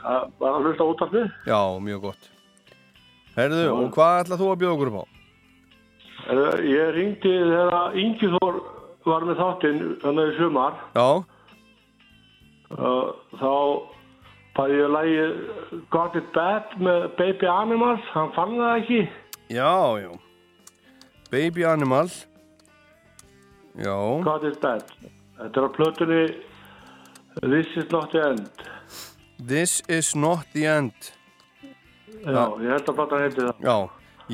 Það var að hlusta útarpið. Já, mjög gott Herðu, og hvað ætlað þú að bjóða okkur upp á? Ég ringdi þegar Ingi Þór var með þáttinn þannig í sumar. Já. Uh, þá fæði ég lægi Got It Bad með Baby Animals, hann fann það ekki. Já, já. Baby Animal. Já. Got It Bad. Þetta er á plötunni This Is Not The End. This is not the end. Já, ég held að platan heiti það. Já,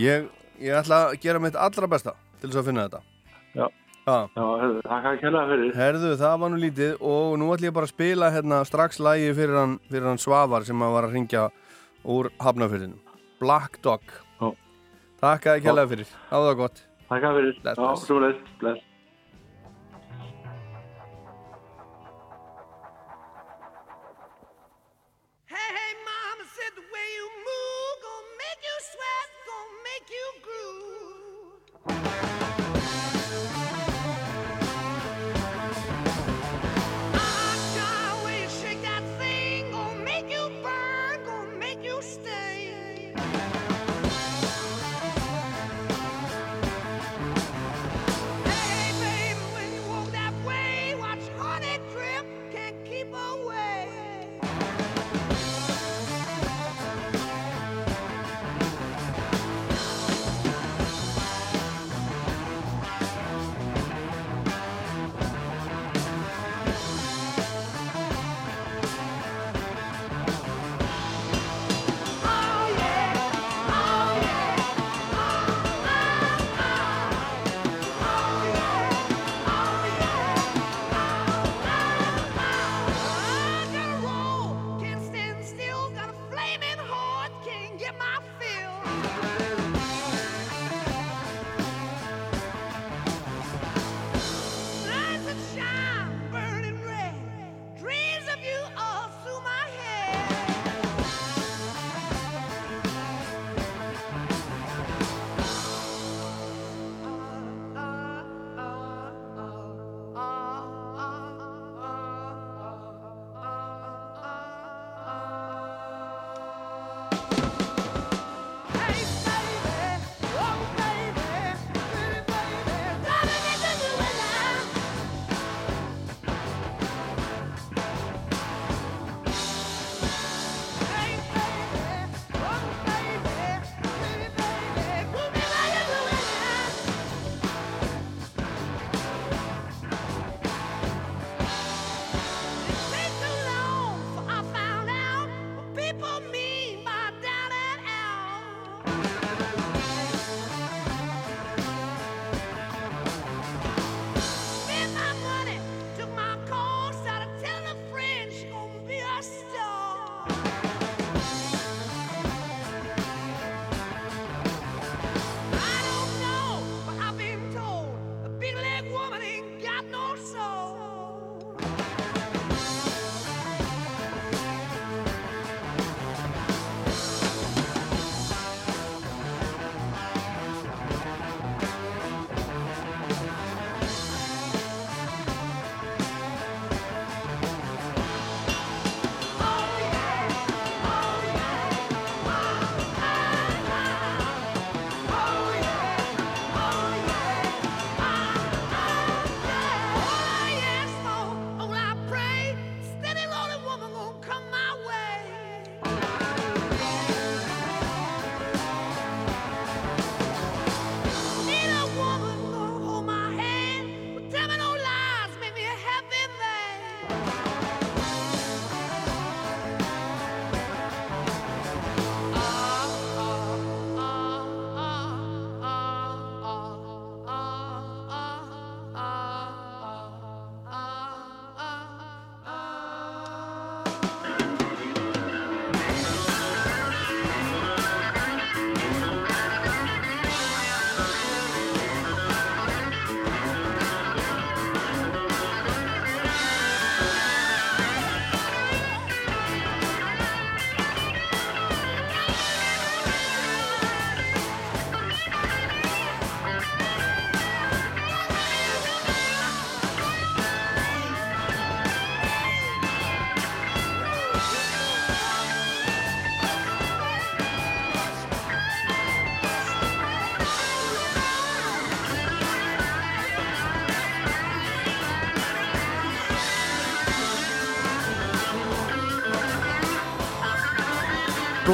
ég, ég ætla að gera mitt allra besta til þess að finna þetta. Já. Já, Já, herðu, þakka að kenna fyrir. Herðu, það var nú lítið og nú ætlum ég bara að spila hérna strax lægi fyrir hann, fyrir hann Svavar sem að var að ringja úr Hafnafyrðinu. Black Dog. Já. Takk að ég kella fyrir. Á það gott. Takk að fyrir. Já, svo leist. Bless.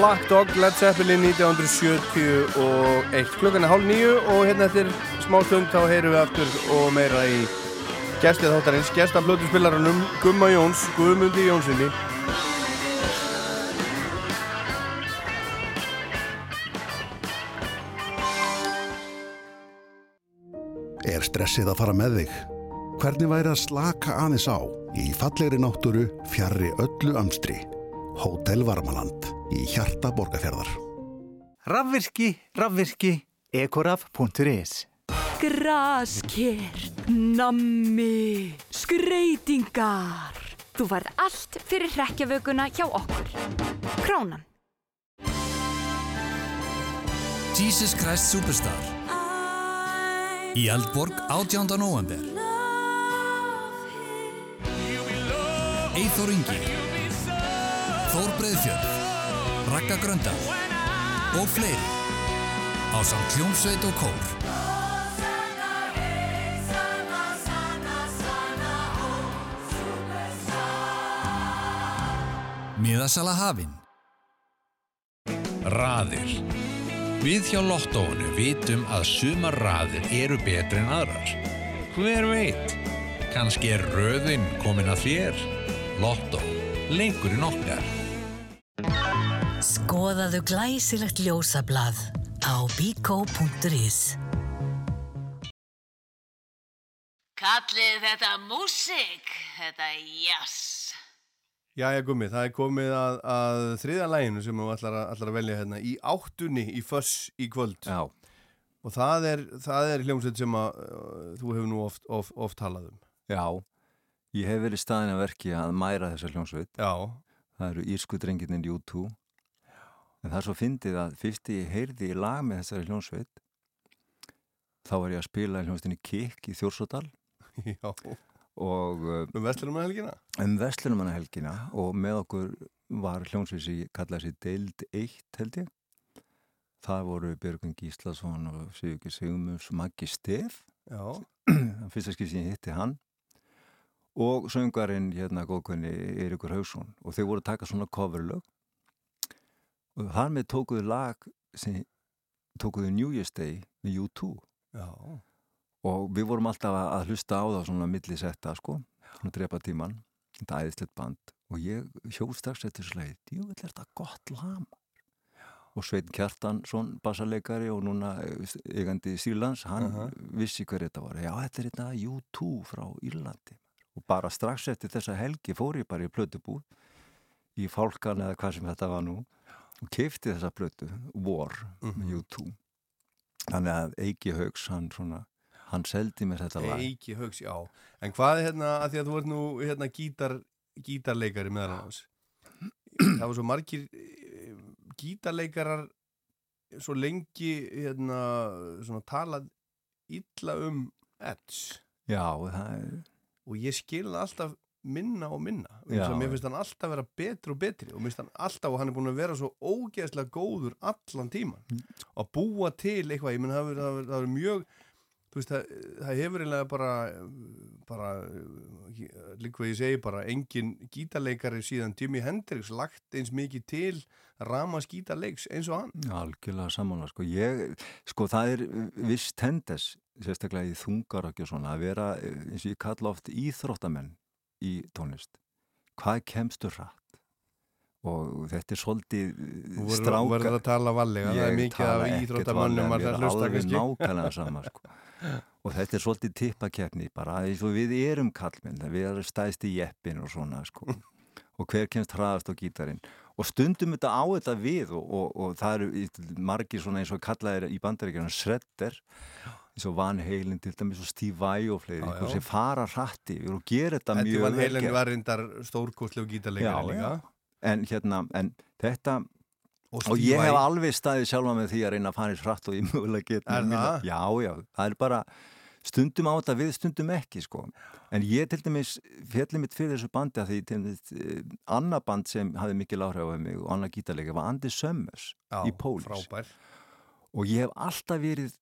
Black Dog, Led Zeppelin 1971 klukkan er hálf nýju og hérna eftir smá stund þá heyrum við aftur og meira í gestið þáttarins, gestaflötu spilarunum Gumma Jóns, Guðmundi Jónssoni Er stressið að fara með þig? Hvernig væri að slaka aðeins á í fallegri náttúru fjarrri öllu amstri? Hótel Varmaland í hjarta borgarfjörðar. Rafvirki, rafvirki, ekoraf.is Grasker, nammi, skreitingar. Þú færð allt fyrir hrekkjavökuna hjá okkur. Krónan. Jesus Christ Superstar Í Eldborg 18. november Eithor Ingi Þór Breiðfjörð Ragga Grönda og fleiri á samt hljómsveit og kór Miðasala hafinn Raðir Við hjá Lottóinu vitum að sumar raðir eru betri en aðrar. Hver veit? Kanski er röðin komin að þér? Lottó, leikurinn okkar. Skoðaðu glæsilegt ljósablað á bíkó.is Kallið þetta músík, þetta jazz. Jæja gummi, það er komið að, að þriðja læginu sem við ætlar að, ætlar að velja hérna í áttunni í föss í kvöld Já. og það er, það er hljómsveit sem að uh, þú hefur nú oft, oft, oft talað um Já, ég hef verið staðin að verki að mæra þessa hljómsveit. Já. Það eru írsku drengirnir U2. En það er svo fyndið að fyrst ég heyrði í lag með þessari hljómsveit, þá var ég að spila í hljómsveitinni Kik í Þjórsódal. [LAUGHS] Já. Og, um Vestlunumannahelgina? Um Vestlunumannahelgina og með okkur var hljómsveit sem kallaði sér Deild 1 held ég. Það voru Björgun Gíslason og Sigurki Sigmunds Maggi Stef. Já. Fyrsta skil sem ég hitti hann og söngarinn hérna góðkunni Eirikur Haugsson og þau voru að taka svona coverlög og þar með tókuðu lag sem tókuðu New Year's Day með U2 Já. og við vorum alltaf að, hlusta á það svona millisetta sko, svona drepa tíman þetta æðislegt band. Og ég hjóð strax eftir slæði, jú, þetta er þetta gott lam og Svein Kjartansson bassarleikari og núna eigandi Sýrlands, hann Aha. vissi hver þetta var, já þetta er þetta U2 frá Írlandi og bara strax eftir þessa helgi fór ég bara í plötubúð í fálkan eða hvað sem þetta var nú og kefti þessa plötu, War Mhm. með U2 þannig að Eiki Haugs hann svona, hann seldi mér þetta lag Eiki Haugs, já. En hvað er hérna, að því að þú ert nú hérna gítar, gítarleikari meðal hans. Það var svo margir eh, gítarleikarar svo lengi hérna svona talað illa um Edge. Já, það er... Og ég skil það alltaf minna og minna. Já. Mér finnst hann alltaf vera betri og betri og mér finnst hann alltaf og hann er búin að vera svo ógeðslega góður allan tíman. Að búa til eitthvað, ég menn það er- er- er mjög veist, það, það hefur eiginlega bara bara, líka hvað ég segi bara, engin gítarleikari síðan Jimi Hendrix lagt eins mikið til ramas gítarleiks eins og hann Algjörlega samanlega, sko, ég, sko, það er viss tendes, sérstaklega í þungarökk og svona, að vera, eins og ég kalla oft íþróttamenn í tónlist. Hvað kemstu hratt? Og þetta er svolítið Þú verður- stráka... verður að tala varlega, það er mikið af varlega, að hlusta kannski. nákvæmlega sama, sko. Og þetta er svolítið tippakeppni, bara eins og við erum kallmenn, við erum stæðst í jeppin og svona, sko. og hver kemst hraðast á gítarinn og stundum þetta á þetta við og, og, og það eru margir svona eins og kallaðir í bandaríkjana shredder eins og Van Halen til dæmis og Steve Vai og fleiri Já, já. sem fara hratti og gera þetta Þetta mjög vel heilin gert. var reyndar stórkostlegu gítarleikari líka en hérna, en þetta Og og, ég hef alveg staðið sjálfa með því að reyna að fara eins hratt og ég mögulega get Er það? Já, já, það er bara stundum á þetta við, stundum ekki sko. en ég til dæmis fjalli mitt fyrir þessu bandi að því til dæmis eh, annað band sem hafði mikil áhrif á mig og annað gítarleika var Andy Summers Já, í Pólis frábær. og ég hef alltaf verið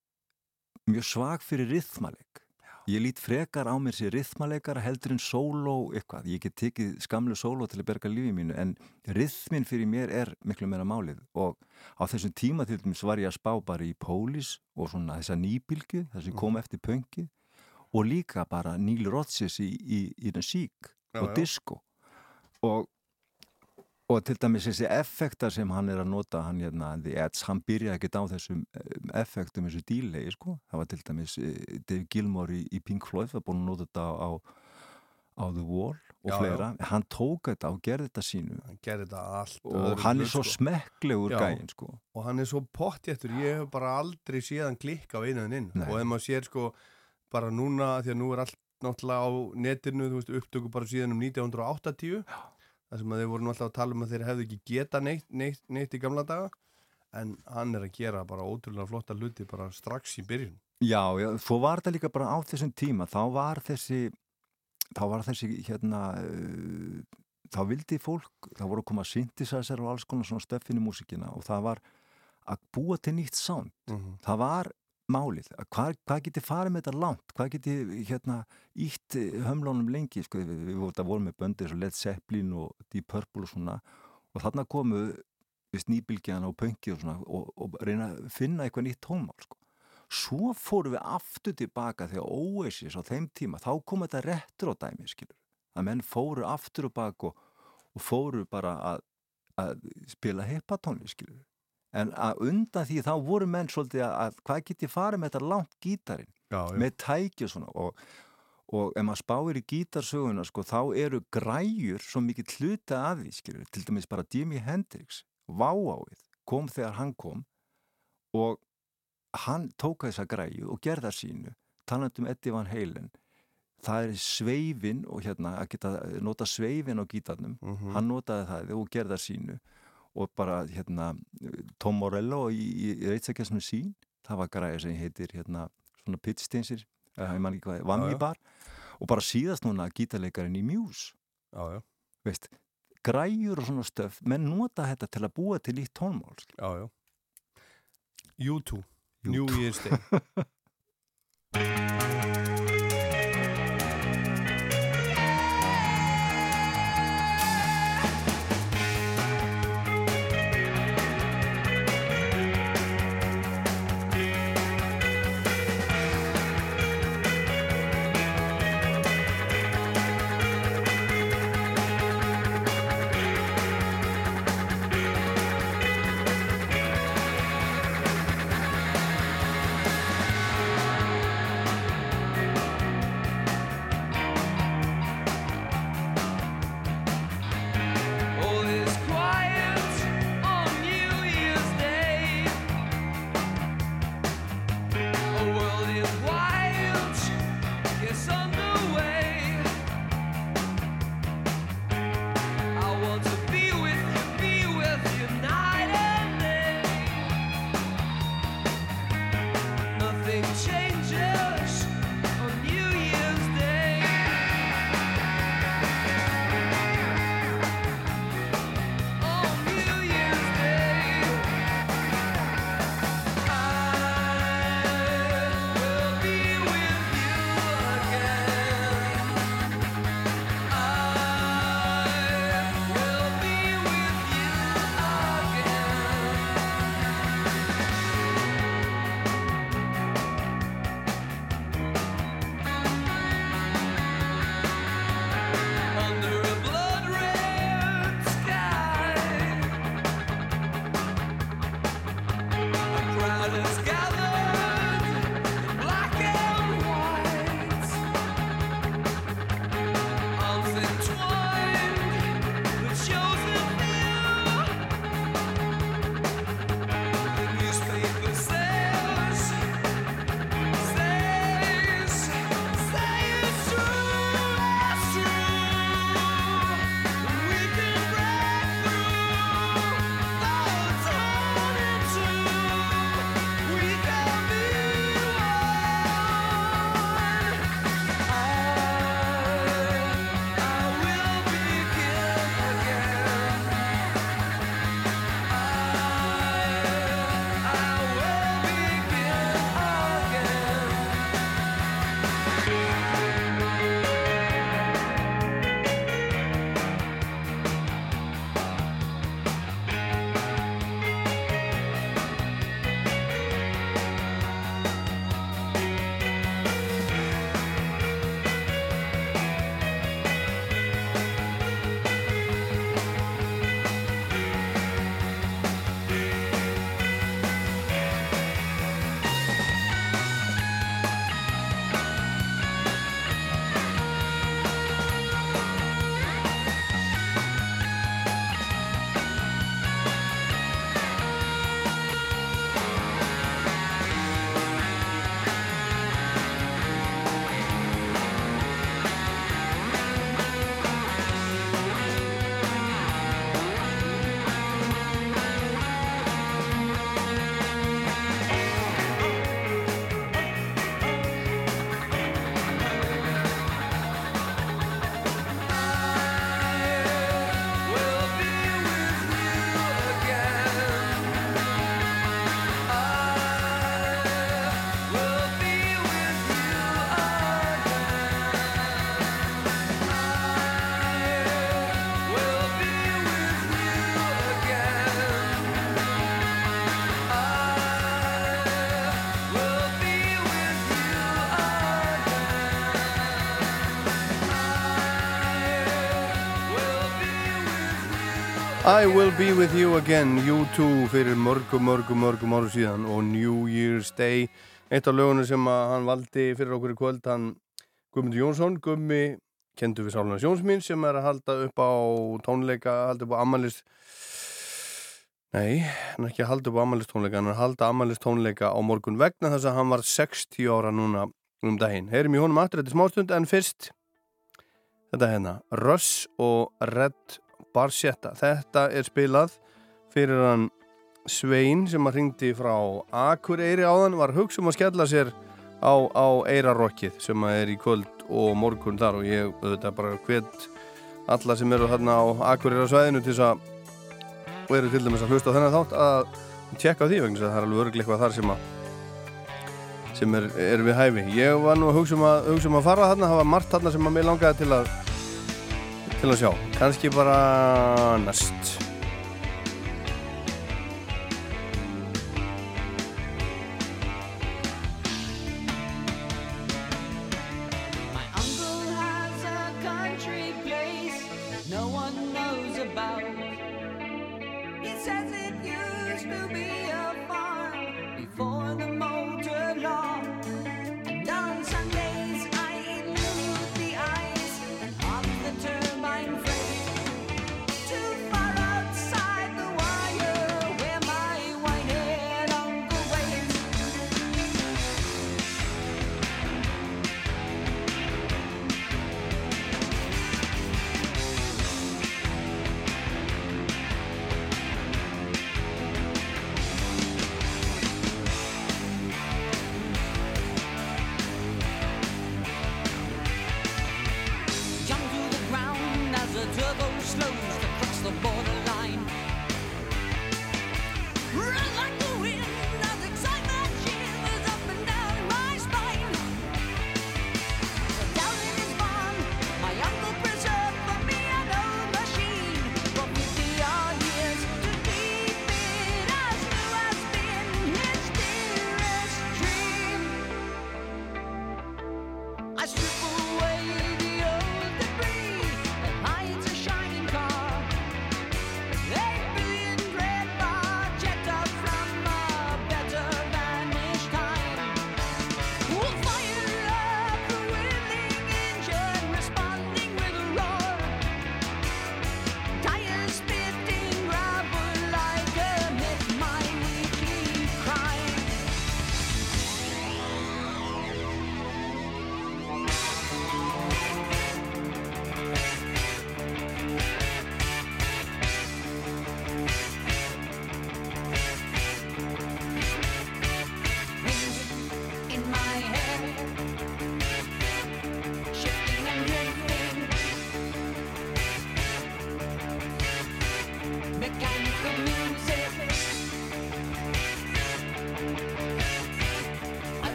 mjög svag fyrir rithmaleik. Ég lít frekar á mér sér rithmaleikara heldur en sóló eitthvað, ég get tekið skamlu sóló til að berga lífið mínu en rithmin fyrir mér er miklu meira málið. Og á þessum tíma til dæmis var ég að spá bara í pólís og svona þessa nýbilgu, þessi kom Mhm. eftir pönki og líka bara Neil Rodgers í, í, í sík og já. disco. Og og til dæmis þessi effektar sem hann er að nota hann hérna, Edge, hann byrjaði ekkert á þessum um, effektum, þessu delay sko. það var til dæmis uh, Dave Gilmore í, í Pink Floyd, var búin að nota þetta á, á, The Wall og Já, fleira hann tók þetta og gerði þetta sínu hann gerði þetta allt og hann er svo sko. smekklegur Já. gæinn sko. og hann er svo pottjættur ég hef bara aldrei séð hann klikka á einuðin inn Nei. og ef maður sér sko bara núna, því að nú er allt náttúrulega á netinu, þú veist, upptöku bara síðan um 1980 þar sem að þeir voru alltaf að tala um að þeir hefðu ekki geta neitt, neitt, neitt í gamla daga. En hann er að gera bara ótrúlega flotta hluti bara strax í byrjun. Já, já, svo var þetta líka bara á þessum tíma. Þá var þessi þá var þessi hérna uh, þá vildi fólk, þá voru að koma synthesizer og alls konar svona stöffin í músikina og það var að búa til nýtt sound. Mhm. það var málið, að hvað, hvað geti farið með þetta langt, hvað geti hérna ítt hömlónum lengi? Sko, við, við, vorum með böndir og Led Zeppelin og Deep Purple og svona. Og þarna komu við snýbilgjana og pönki og svona og, og reyna að finna eitthvað nýtt tónmál sko. svo fórum við aftur tilbaka þegar Oasis á þeim tíma þá kom þetta retro dæmi skilur að menn fóru aftur og bak og, og fóru bara að, að spila hippatónli skilur en að undan því þá voru menn svolítið að, að hvað get ég farið með þetta langt gítarinn? Já, já. með tæki og svona og, og ef maður spáir í gítarsöguna sko, þá eru græjur svo mikið hluta að því skilur, til dæmis bara Jimi Hendrix vááið kom þegar hann kom og hann tók þessa græju og gerða sínu talandi um Eddie Van Halen. Það er sveifin og hérna að geta nota sveifin á gítarnum. Mhm. hann notaði það og gerða sínu og bara hérna Tom Morello í, í, í reitsakessinu sín það var græði sem heitir hérna svona pitsteinsir, ég man ekki hvað Vammi Já, já. bar og bara síðast núna gítarleikarinn í Muse já, já. veist, græjur og svona stöf menn nota þetta til að búa til nýtt tónmál skilur. Já, já U2, U2. New Year's Day [LAUGHS] I will be with you again, U2 fyrir mörgum, mörgum, mörgum áru síðan og New Year's Day eitt af lögunum sem hann valdi fyrir okkur í kvöld hann Guðmundur Jónsson Gummi, kendu við Sáluna Sjónsmín sem er að halda upp á tónleika halda upp á amalist nei, hann er ekki að halda upp á amalist tónleika hann er að halda amalist tónleika á morgun vegna þess að hann var 60 ára núna um daginn. Heyrim í honum aftur þetta smástund en fyrst þetta hérna, Russ og Red Barchetta. Þetta er spilað fyrir hann Svein sem að ringdi frá Akureyri áðan, var hugsa um að skella sér á, á Eirarokkið sem að er í kvöld og morgun þar og ég auðvitað bara hvet alla sem eru þarna á Akureyra svæðinu til þess að og eru til dæmis að hlusta á þennan þátt að tjekka á því vegna það er alveg örglega eitthvað þar sem að sem er, er við hæfi. Ég var nú að hugsa um að, hugsa um að fara þarna, það var margt þarna sem að mér langaði til að til að sjá, kannski bara næst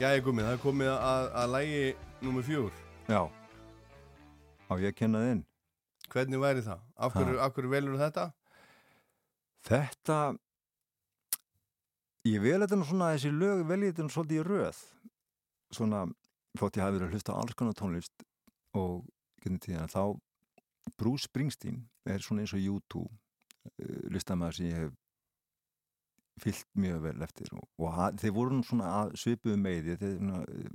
Jæja gummi, það er komið að, að lægi nummer fjögur. Já. Á ég að kenna þinn. Hvernig væri það? Af hverju, af hverju velur þetta? Þetta, ég vel þetta nú svona, þessi lög vel ég þetta nú svolítið í röð. Svona, þótt ég hafi verið að hlusta á alls konar tónlist og getum tíðan, þá Bruce Springsteen er svona eins og U2 uh, listamæður sem ég hef fyllt mjög vel eftir og, og þeir voru svona að svipuðu meði þeir,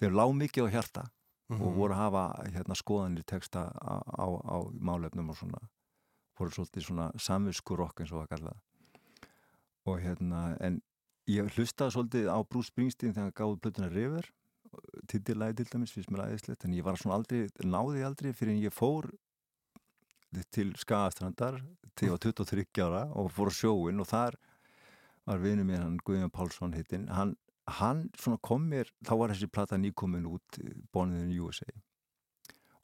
þeir lág mikið á hjarta og Mhm. voru að hafa hérna, skoðanir texta á, á, á málefnum og svona voru svolítið svona samviskurokk eins og að kalla og hérna en ég hlustaði svolítið á Bruce Springsteen þegar hann gáði plötuna River titilæði til dæmis, finnst mér aðeinslegt en ég var svona aldrei, náði aldrei fyrir en ég fór til Skagastrandar til ég var 23 ára og fór sjóin og þar var vinur mér hann Guðjón Pálsson hittinn hann, hann kom mér þá var þessi plata nýkomin út Born in the USA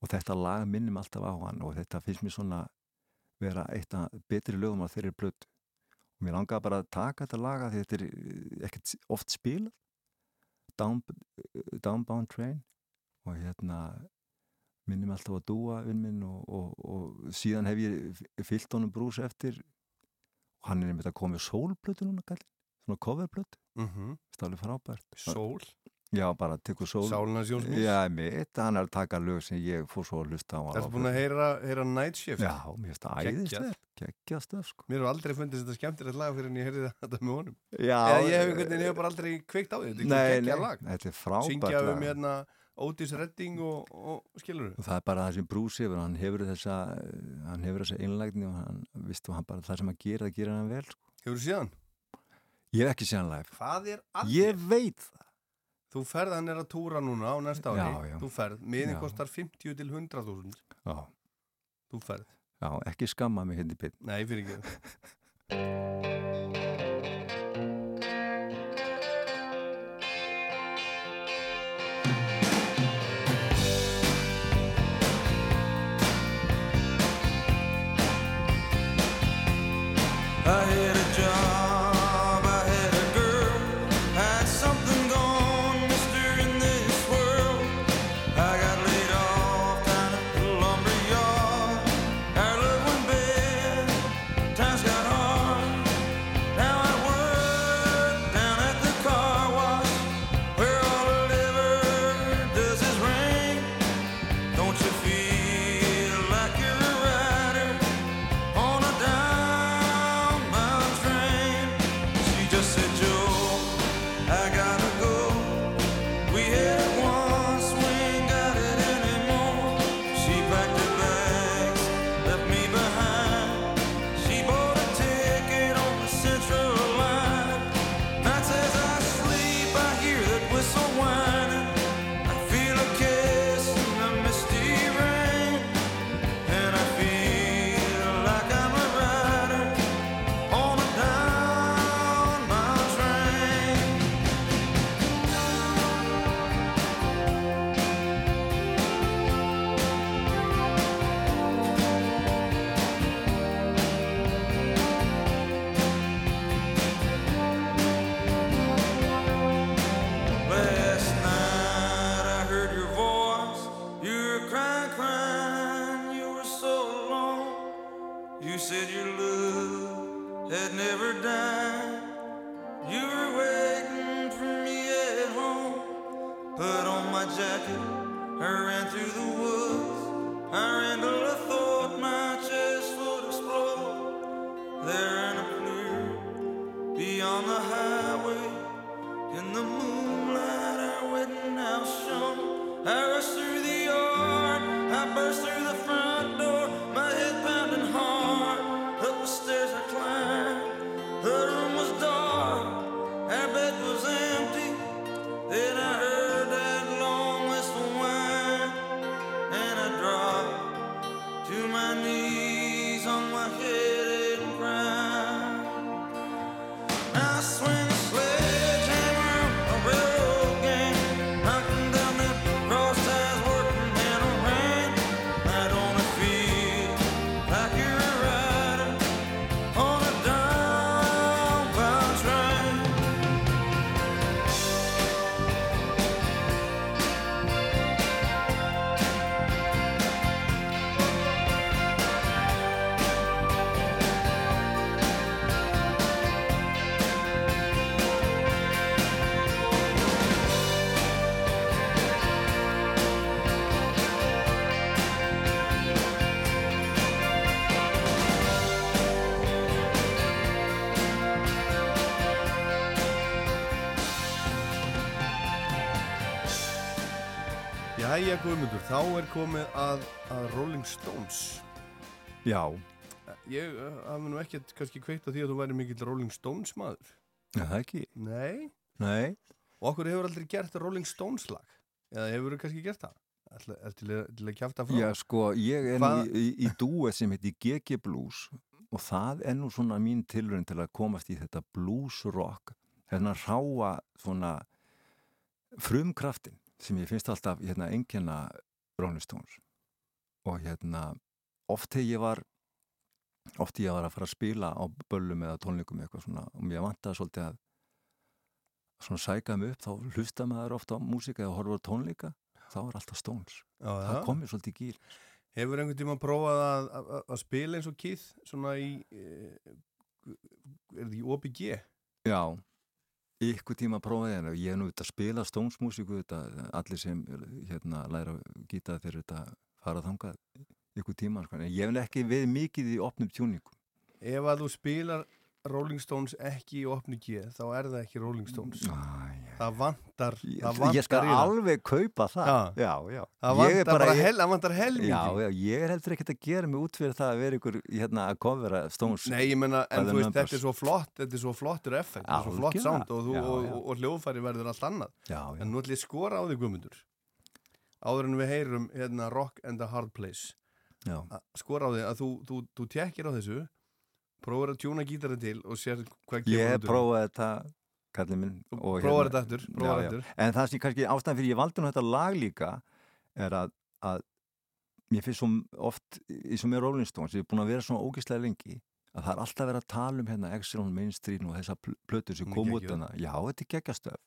og þetta lag minnum alltaf á hann og þetta finnst mér svona vera eitt af betri lögum á þeirri blötu og mér langaði bara að taka þetta laga því þetta er eh, ekkert oft spilað. Down, eh, Downbound Train. Og hérna minnum alltaf að dúa vinn minn og, og, og síðan hef ég fyllt honum brús eftir og hann er einmitt að koma með sólblötu núna kallinn, svona coverblötu Mhm. stálega frábært. Sól? Já, bara tekur sól. Sálin hans Jóns Míls? Já, mitt, hann er að taka lög sem ég fór svo að hlusta á Ertu búin að heyra, heyra Night Shift? Já, mér finnst það æðislegt. Geggjað. Stöf sko. Mér hefur aldrei fundist þetta skemmtilegt lag fyrir en ég heyrði þetta með honum. Já, Eða ég hef eh, ég hef bara aldrei kveikt á Þetta er Nei, nei, þetta er frábært Syngja um lag. hérna Otis Redding og, og skilur og það er bara það sem Bruce hefur hann hefur þessa, hann hefur þessa einlægni og hann, vistu, hann bara það sem hann gerir það gerir hann vel sko. Hefur þú síðan? Ég hef ekki séð hann live. Ég veit það. Þú ferð, hann er að túra núna á næsta ári. Já, já. Þú ferð, miðin kostar 50 til 100.000 Já, Þú ferð. Já ekki skamma mig hindi byrn Nei, fyrir ekki [LAUGHS] Jæja Guðmundur, þá er komið að, að Rolling Stones. Já. Ég uh, hafi nú ekkert kannski kveikt á því að þú væri mikill Rolling Stones maður. Já, það ekki? Nei. Nei. Og okkur hefur aldrei gert Rolling Stones lag? Eða hefur þú kannski gert það? Er til, til að kjafta frá? Já, sko, ég er nú í, í, í dúet sem heitir GG Blues og það er nú svona mín tilraun til að komast í þetta blues rock hérna ráa svona frumkraftin sem ég finnst alltaf hérna engjana Rolling Stones og hérna oft þegar ég var oft ég var að fara að spila á böllum eða tónleikum eitthvað svona og mér vantaði svolítið að svona sæka mig upp þá hlusta maður ofta á músika eða horfa á tónleika þá er alltaf Stones Já, það já. komið svolítið gýr Hefur einhvern tíma prófað að, að, að spila eins og Keith svona í e, er það í OPG? Já, ykkur tíma prófaði hérna ég hef nú þetta að spila Stones-músíku þetta, allir sem hérna læra gíta þeir þetta fara þangað ykkur tíma, sko. en ég hef ekki við mikið í opnum tjúningum Ef að þú spilar Rolling Stones ekki í opni G þá er það ekki Rolling Stones það vantar það vantar ég skal alveg kaupa það. Já. já. Það Ég vantar bara ég- hel- það vantar já, ég er heldur ekkert að gera mig út fyrir það að vera ykkur hérna, að kofera Stones Nei, ég menna, en þú veist, þetta er svo flott þetta er svo flottur effekt, þetta er svo flott sound og, þú, og, og, og hljóðfæri verður allt annað. En nú ætlum ég skora á því guðmundur. Áður en við heyrum hérna Rock and a Hard Place. Skora á því að þú, þú, þú tekkir á þessu prófur að tjúna gítarinn til og sér hvað kemur Ég hef út úr því. prófað þetta, kallið minn. og prófar hérna- þetta aftur, prófar Já, já. aftur. En það sem kannski ástæðan fyrir ég valdi nú þetta lag líka er að, að mér finnst svo oft í svo með Rolling Stones, ég er búin að vera svona ógeðslega lengi að það er alltaf verið að tala um hérna Exxon, Mainstream og þessa pl- plötur sem kom út hana. Já, þetta er geggjastöf.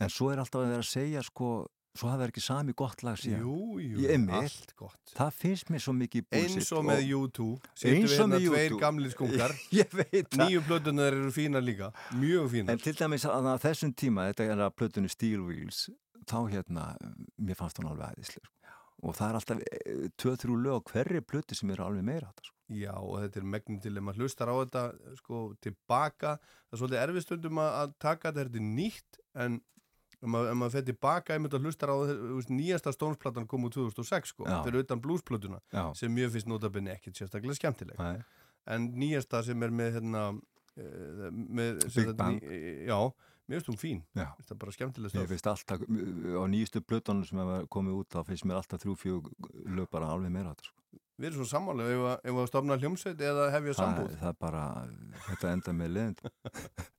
En svo er alltaf að vera að segja sko, svo hafa það ekki sami gott lag síðan. Jú, jú, einmitt. allt gott. Það finnst mér svo mikið bullshit. eins og með U2 Eins sittum við hérna tveir U2. gamli skókar [LAUGHS] Ég veit það. nýju plötunar eru fínar líka mjög fínar En til dæmis að þessum tíma, þetta er að plötunni Steel Wheels, þá hérna, mér fannst hún alveg æðislega. Sko. Og það er alltaf eh, tvö, þrjú lög hverri plötu sem eru alveg meira. Sko. Já, og þetta er megnin til ef maður hlustar á þetta sko tilbaka það er svolítið erfið stundum að, taka þetta er nýtt en ef maður, maður fer tilbaka einmitt að hlustar á veist, nýjasta stónsplatan kom úr 2006 sko, Já. fyrir utan bluesplötuna sem mjög finnst notabene ekkert sérstaklega skemmtileg Nei. en nýjasta sem er með hérna eh, með, Big Bang. ný- Já, mér finnst hún fín þetta er bara skemmtileg Mér stöf finnst alltaf, á nýjustu plötunum sem hafa komið út, þá finnst mér alltaf þrjú, fjög lög bara alveg meira þetta. Sko. Við erum svo sammálega ef, að- stofna hljómsveit eða hefja Það, sambúð það er bara, þetta enda með leðend. [LAUGHS]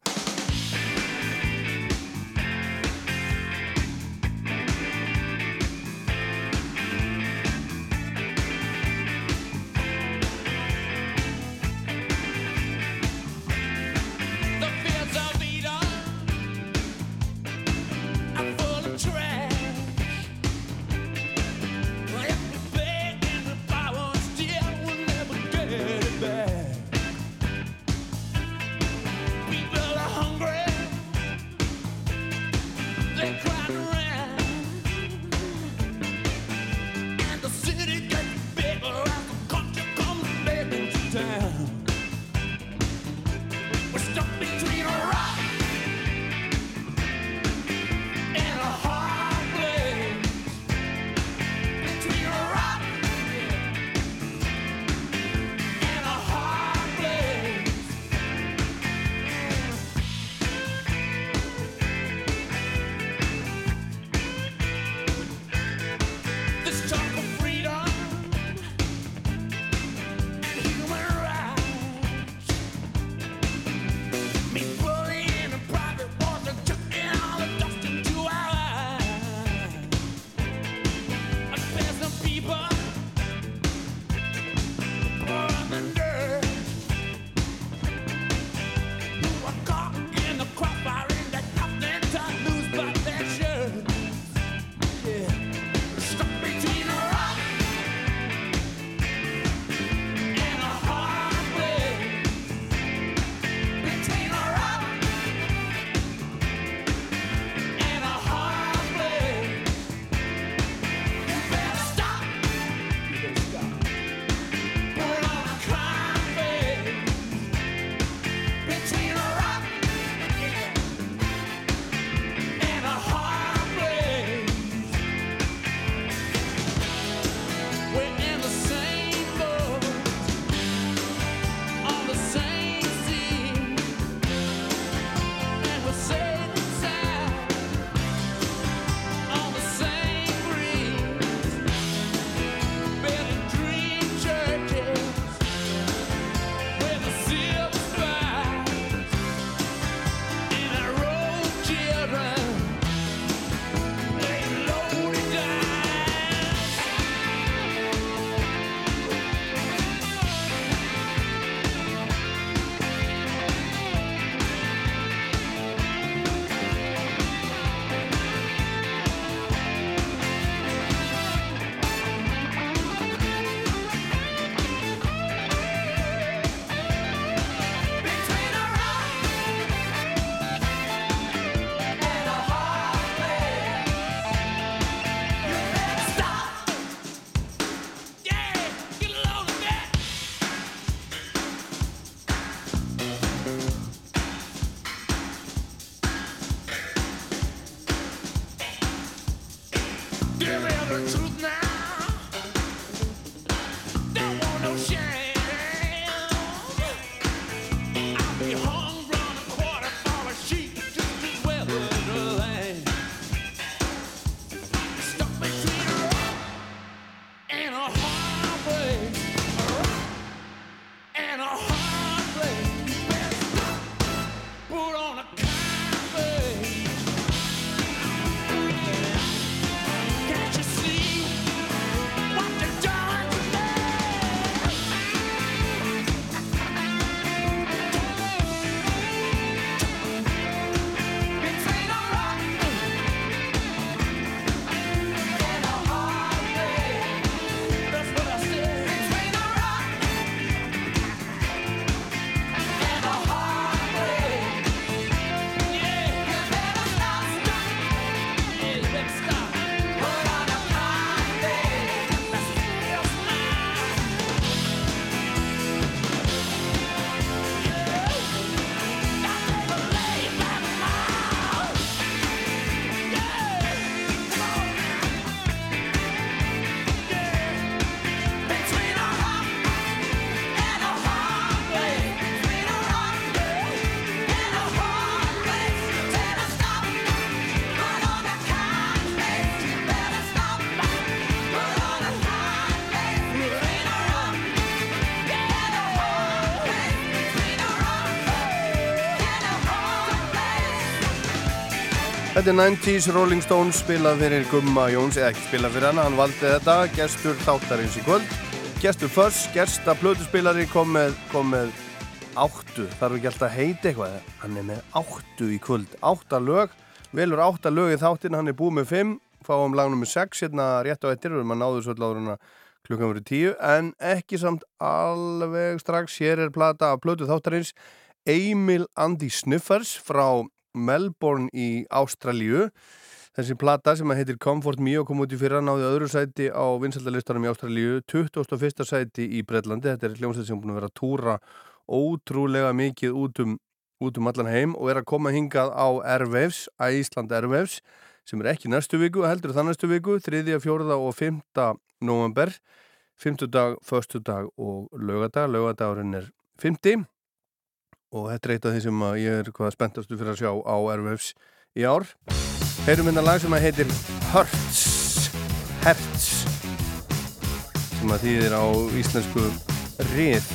Er 90's Rolling Stones spilað fyrir Gumma Jóns, eða ekki spilað fyrir hana, hann valdi þetta, gestur þáttarins í kvöld. Gestur Föss, gesta plötuspilari kom með, kom með áttu, þarf ekki alltaf að heita eitthvað, hann er með áttu í kvöld, átta lög, velur átta lög í þáttin, hann er búið með fimm, fáum lag nummer 6 hérna rétt á erum að náðu svo allavega klukkan verið tíu, en ekki samt alveg strax, hér er plata af plötu þáttarins, Emil Andy Snuffers frá Melbourne í Ástralíu þessi plata sem heitir Comfort Me og kom út í fyrra náði öðru sæti á vinsaldalistanum í Ástralíu 21. sæti í Breitlandi þetta er hljómsveit sem búin að vera að túra ótrúlega mikið út um, út um allan heim og er að koma hingað á Airwaves, Æsland Airwaves sem er ekki næstu viku, heldur það næstu viku 3., 4. og 5. november 5. dag, 1. dag og lögadag, lögadagurinn er 50 og þetta er eitt af því sem ég er hvað spenntastu fyrir að sjá á Airwaves í ár. Heyrum hérna lag sem að heitir Hertz Hertz sem að þýðir á íslensku rið.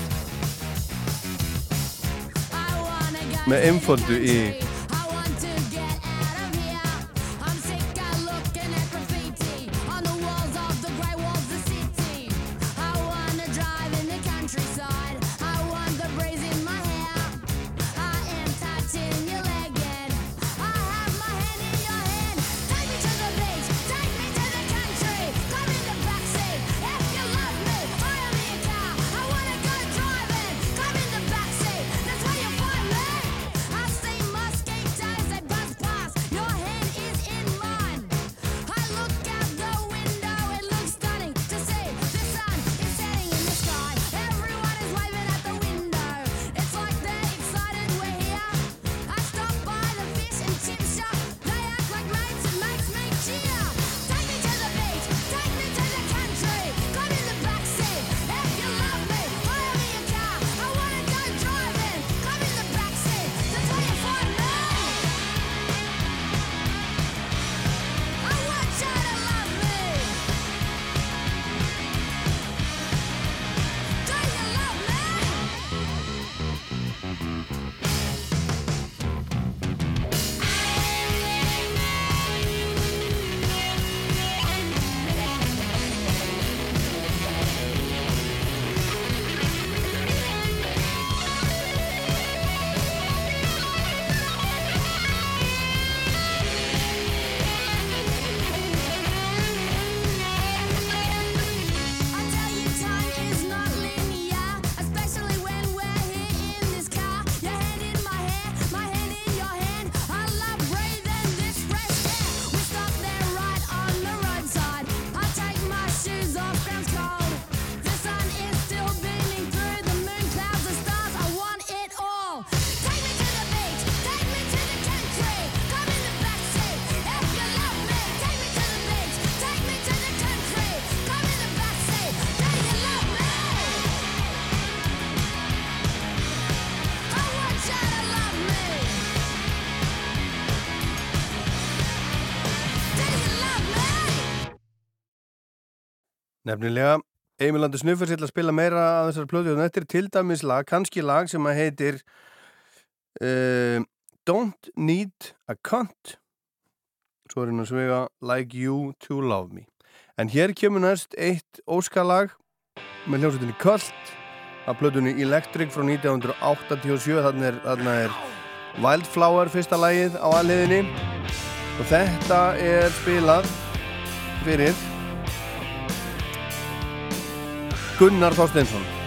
Með einföldu í Nefnilega, Emilandi Snuffers ég ætla að spila meira af þessar plötu og þetta er til dæmis lag, kannski lag sem að heitir uh, Don't Need a Cunt. Svo er hérna að svega Like You To Love Me. En hér kemur næst eitt óskalag með hljómsveitinni Kult af plötunni Electric frá 1987 þarna er, þarna er Wildflower fyrsta lagið á aðliðinni og þetta er spilað fyrir Gunnar Þorsteinsson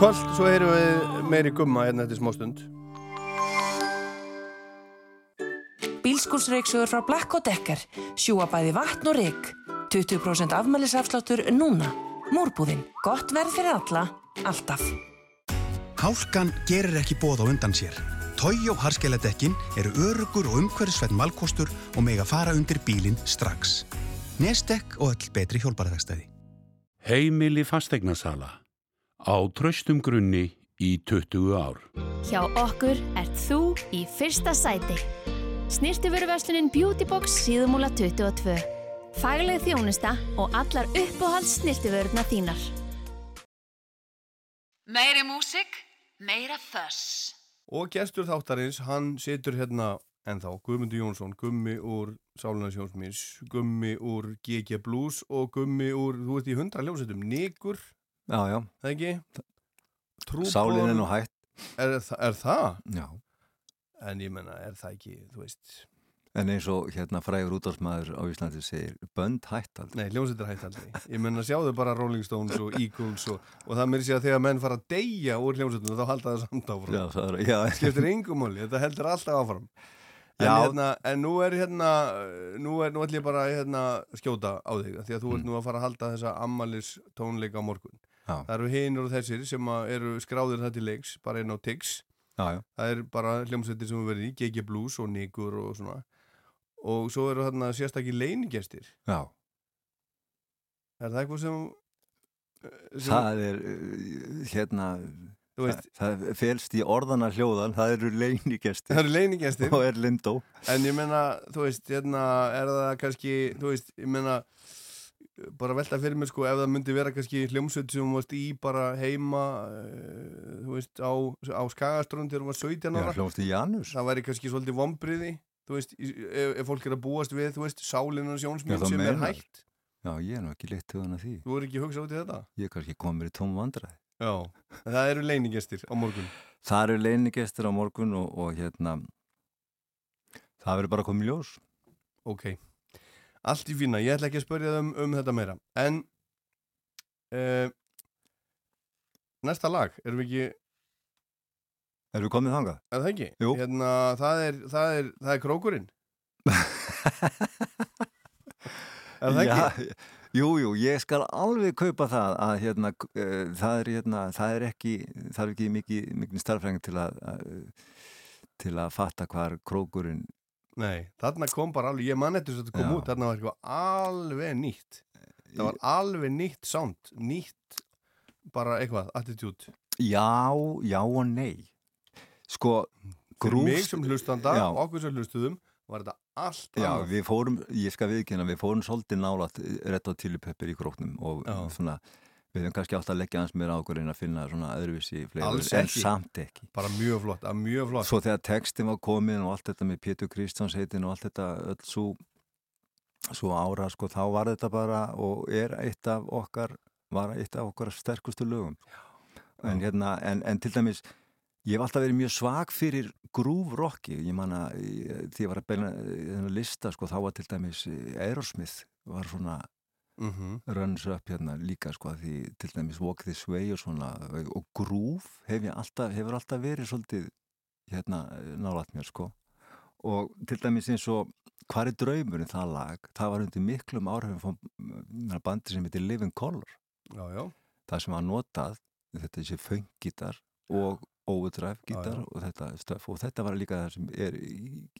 Köld, svo heyrum við meiri gumma hérna eftir smá stund. Bílskúrsreiksögur frá Black Decker sjúa bæði vatn og rigg 20% afmælisafsláttur núna Múrbúðin, gott verð fyrir alla alltaf Hálkan gerir ekki bóð á undan sér. Tójó harskeladekkin eru örugur og umhverfisveit malkostur og mega fara undir bílinn strax. Nestek og öll betri hjólbarðarvegstæði. Heimili fastegnarsala. Á traustum grunni í 20 ár. Hjá okkur ert þú í fyrsta sæti. Snirtiföruverslunin Beautybox síðumúla 22. Fagleg þjónusta og allar uppáhalds snirtiföruna þínar. Meiri músik, meira þöss. Og gestur þáttarins, hann situr hérna ennþá, Guðmundur Jónsson, gummi úr Sálunarsjónsmins, gummi úr GG Blues og gummi úr, þú veist, í hundra hljómsveitum, Nigur, Já, já. það ekki? Trúbor, Sálin er nú hætt. Er, er það? Já. En ég menna, er það ekki, þú veist, En eins og hérna frægur útdórsmaður á Íslandi segir, bönd hætt aldrei. nei, hljómsveitir hætt aldrei. Ég menna, sjáðu bara Rolling Stones og Eagles og, og það mér sé að þegar menn fara að deyja úr hljómsveitum, þá halda það samt áfram. Já, það er, já. Skiptir yngum máli, þetta heldur alltaf áfram. En, hérna, en nú er hérna, nú er, nú ætlum ég bara hérna, skjóta á þig, því að þú ert nú að fara að halda þessa ammalis tónleika á morgun. Já. Það eru hinur og þessir sem eru skráðir þetta til leiks, bara inn á Tix. Já. Það er bara hljómsveitir sem við verðum í, GG Blues og Nigur og svona. Og svo eru þarna sérstakki leinigestir. Já. Er það eitthvað sem... sem Það er, uh, hérna, veist- það, það felst í orðana hljóðan, það eru leinigestir. Það eru leinigestir. [LAUGHS] Og er lindó. En ég meina, þú veist, hérna, er það kannski, þú veist, ég meina, bara velta fyrir mér sko, ef það myndi vera kannski hljómsveit sem varst í bara heima, uh, þú veist, á, á Skagaströnd þegar þú var 17 ára. Já. Það væri kannski svolítið vombriði, þú veist, ef, ef fólk er að búast við, þú veist, sálinnars það sem er meinar. hætt. Já, ég er nú ekki leitt hugan að því. Þú er ekki hugsað út í þetta? Ég er kannski komið í tóm vandræði. Já, það eru leinigestir á morgun. Það eru leinigestir á morgun og, og hérna, það verður bara komið ljós. Ok, allt í fína, ég ætla ekki að spörja það um, um þetta meira En uh, Næsta lag, erum við ekki Erum við komið þangað? Er það ekki? Hérna, það er, það er, það er krókurinn [LAUGHS] Er það ekki? Já, jú, jú, ég skal alveg kaupa það að hérna, uh, það, er, hérna, það er ekki, það er ekki mikið, mikið starfræðing til að, að til að fatta hvar krókurinn Nei, þarna kom bara alveg, ég man eftir þess að þetta kom Já. út Þarna var eitthvað alveg nýtt Það var alveg nýtt sound Nýtt, bara eitthvað, attitude Já, já og nei Sko, Fyrir mig sem hlustanda, Já. okkur sem hlustuðum Var þetta allt Já, annað. við fórum, ég skal viðkynna, við fórum svolítið nálat rétt á tílupeppir í króknum og Já. svona, við höfum kannski átt að leggja hans meira á okkur en að finna svona öðruvísi fleiri, Alls en samt ekki. Bara mjög flott, að mjög flott Svo þegar textin var komin og allt þetta með Pétur Kristjáns heitin og allt þetta öll svo, svo ára, sko, þá var þetta bara og er eitt af okkar, var eitt af okkar sterkustu lögum. En hérna, en, en til dæmis, ég hef alltaf verið mjög svag fyrir groove rocki, ég man að ég- því ég var að beina þennan lista, sko, þá var til dæmis Aerosmith var svona Mhm. runs up hérna líka sko því til dæmis Walk This Way og svona og groove hef ég alltaf, hefur alltaf verið svolítið hérna nálat mér sko og til dæmis eins og Hvar er draumurinn það lag? Það var undir miklum áhrifum frá bandi sem heitir Living Color Já, já Það sem var notað þetta er þessi fönggítar og overdrive gítar og þetta stöf og þetta var líka það sem er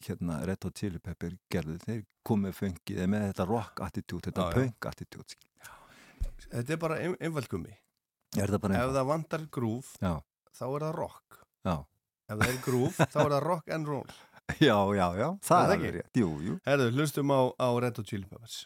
hérna Red Hot Chili Pepper gerðu. Þeir komið föngið eða með þetta rock attitude, þetta Já, punk attitude Þetta er bara ein, einfaldgummi það bara Ef það vantar grúf Já. þá er það rock. Já. Ef það er grúf þá er það rock and roll. [LAUGHS] Já, já, já, það það er ekki? Herðu, hlustum á, á Red Hot Chili Peppers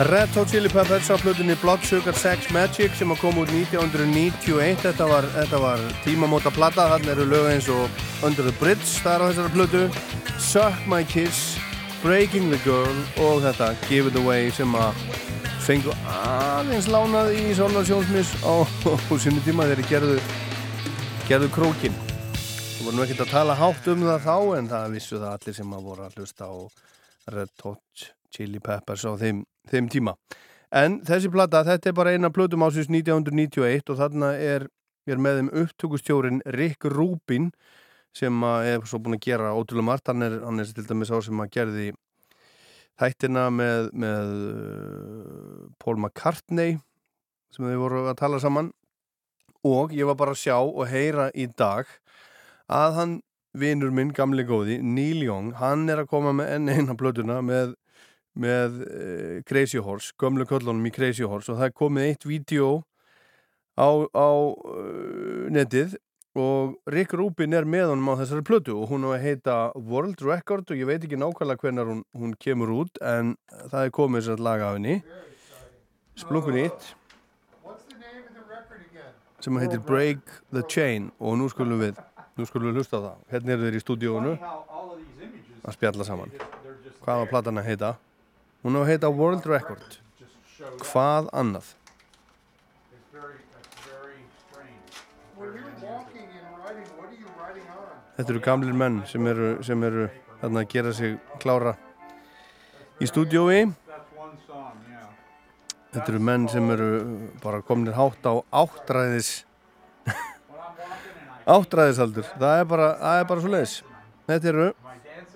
Red Hot Chili Peppers á flutunni Blood Sugar Sex Magic sem kom út 1991 þetta var, þetta var tímamóta platta þarna eru lög eins og Under the Bridge þar á þessari flutu Suck My Kiss Breaking the Girl og þetta Give It Away sem að fengu aðeins lánað í svona sjónsmis á, sinni tíma þegar gerðu gerðu krókin þú voru nú ekkert að tala hátt um það þá en það vissu það allir sem að voru að hlusta á Red Hot Chili Peppers á þeim, þeim tíma. En þessi plata, þetta er bara eina plötum ásins 1991 og þarna er, er með þeim upptökustjórin Rick Rubin sem er svo búin að gera ótrúlega margt, hann er, hann er til dæmis á sem að gerði þættina með, með uh, Paul McCartney sem þau voru að tala saman. Og ég var bara að sjá og heyra í dag að hann vinnur minn, gamli góði, Neil Young hann er að koma með enn eina blötuna með, með uh, Crazy Horse, gömlu köllunum í Crazy Horse og það er komið eitt vídeo á, á uh, netið og Rick Rubin er með honum á þessari plötu og hún á að heita World Record og ég veit ekki nákvæmlega hvernig hún, hún kemur út en það er komið sér lag af henni. Splunkunni It sem heitir Break the Chain og nú skulum við nú skulum við hlusta það. Hérna eru þeir í stúdíónu að spjalla saman. hvað var platan að heita hún á að heita World Record hvað annað Þetta eru gamlir menn sem eru, sem eru að gera sig klára í stúdiói. Þetta eru menn sem eru bara kominir hátt á áttræðis áttræðisaldur. Það er bara, bara svo leiðis. Þetta eru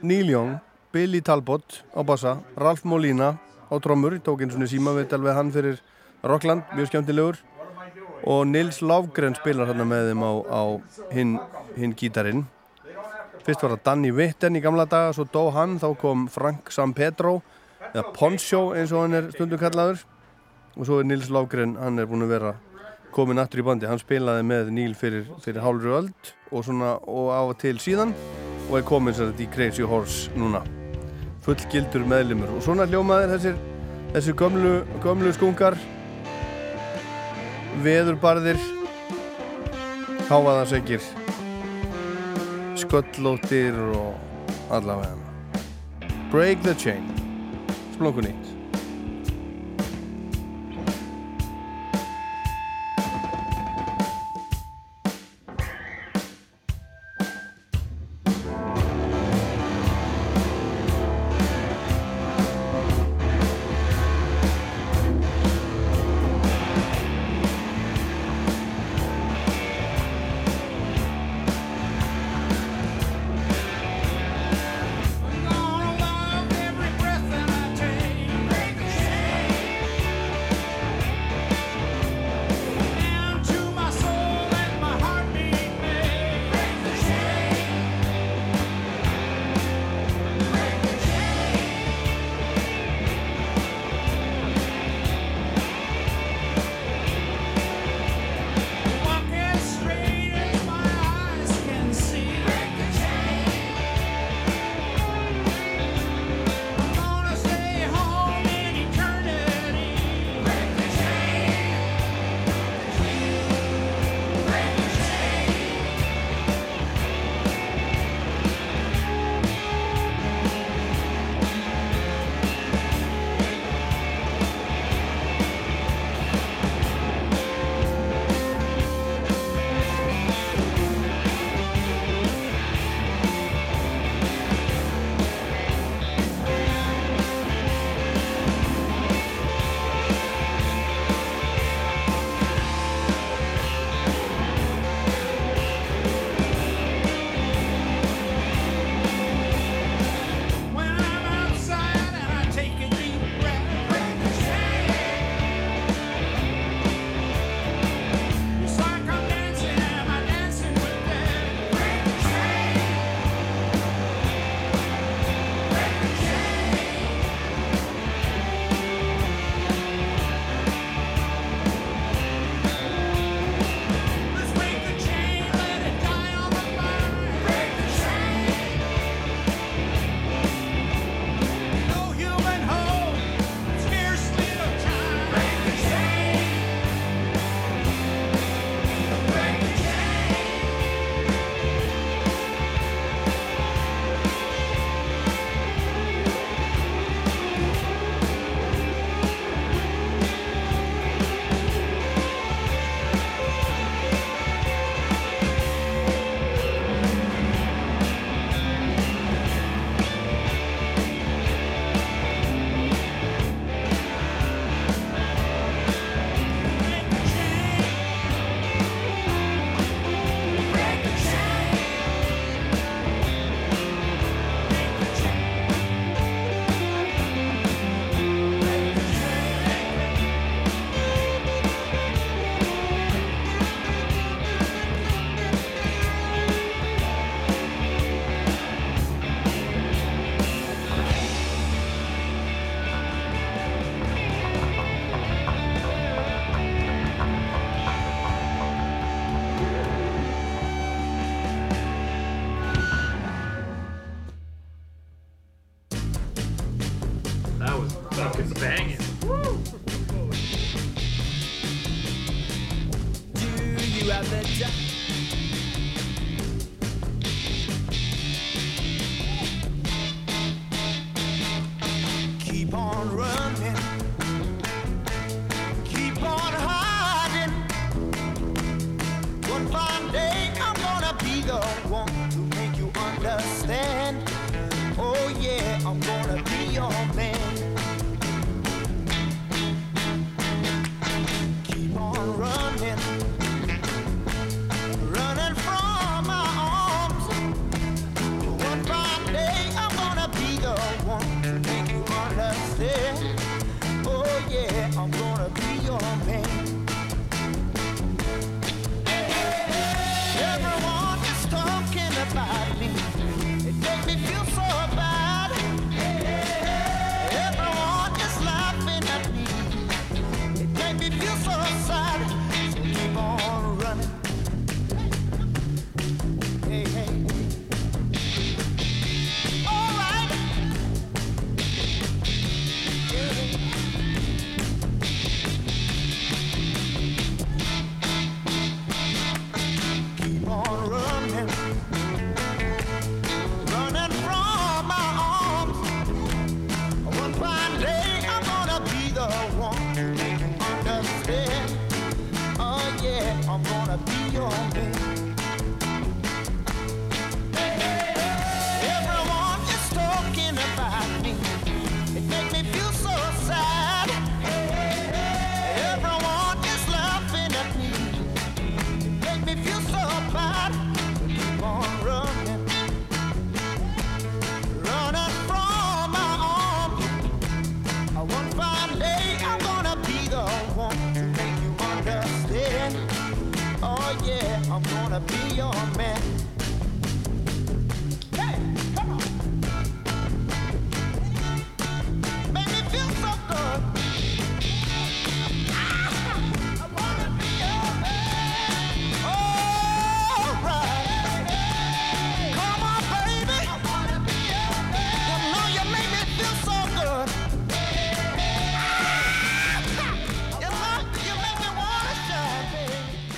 Neil Young, Billy Talbot á bassa, Ralf Molina á trommur, tók eins og síma við alveg hann fyrir Rockland, mjög skemmtilegur og Nils Lofgren spilar hérna með þeim á, á hinn hin gítarinn Fyrst var það Danny Witten í gamla daga, svo dó hann, þá kom Frank San Pedro, eða Poncho eins og hann er stundum kallaður. Og svo er Nils Lágren, hann er búin að vera komin aftur í bandi. Hann spilaði með Níl fyrir, fyrir hálfri öld og, svona, og á og til síðan og er komin sér þetta í Crazy Horse núna. Fullgildur meðlimur. Og svona hljómaðir þessir, þessir gömlu, gömlu skungar, veðurbarðir, háaðansegir sköllóttir og allavega. Break the Chain Splunkunýtt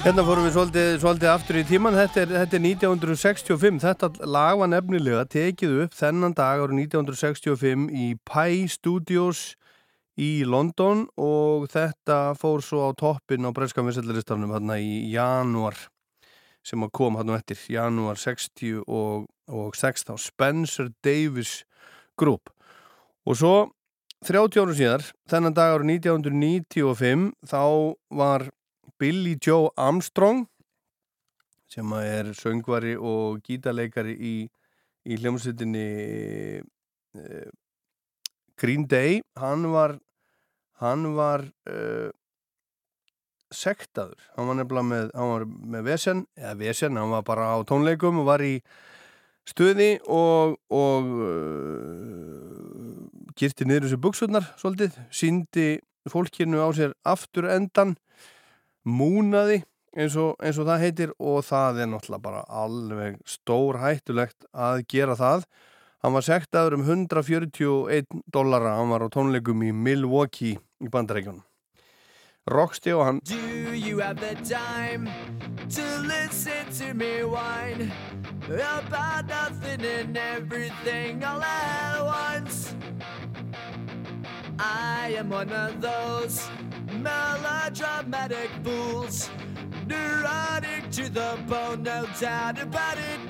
Hérna fórum við svolítið, svolítið aftur í tíman, þetta er, þetta er 1965, þetta lag var nefnilega tekið upp þennan dag árið 1965 í Pi Studios í London og þetta fór svo á toppin á breska vinsætliristarnum hérna í janúar sem að kom hérna eftir, janúar 60 og, og 16, Spencer Davis Group. Og svo 30 árum síðar, þennan dag árið 1995 þá var Billy Joe Armstrong sem er söngvari og gítarleikari í, í hljómsveitinni uh, Green Day hann var hann var uh, sektaður. Hann var nefnilega með, var með vesen eða vesen, hann var bara á tónleikum og var í stuði og, og uh, girti niður þessu buksurnar svolítið, síndi fólkinu á sér aftur endan múnaði eins og, eins og það heitir og það er náttúrulega bara alveg stór hættulegt að gera það hann var sektaður um 141 dollara, hann var á tónleikum í Milwaukee í bandarækjunum Rocksti og hann Do you have the time to listen to me whine about nothing and everything all at once? I am one of those melodramatic fools, neurotic to the bone, no doubt about it.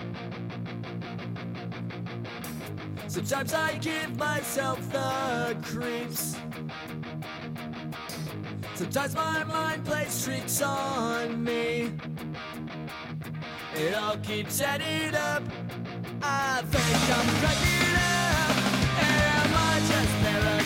Sometimes I give myself the creeps. Sometimes my mind plays tricks on me. It all keeps adding up. I think I'm cracking up. Am I just paranoid?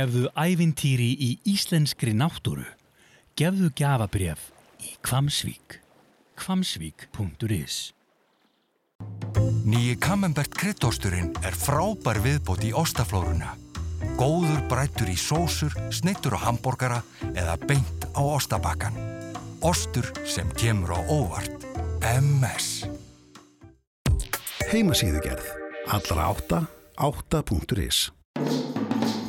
Gefðu ævintýri í íslenskri náttúru. Gefðu gjafabref í Kvamsvík. Kvamsvík.is Nýji Camembert kryddosturinn er frábær viðbót í ostaflóruna. Góður brættur í sósur, snittur á hambúrgara eða beint á ostabakkan. Ostur sem kemur á óvart. MS. Heimasíðugerð. Allra átta, átta.is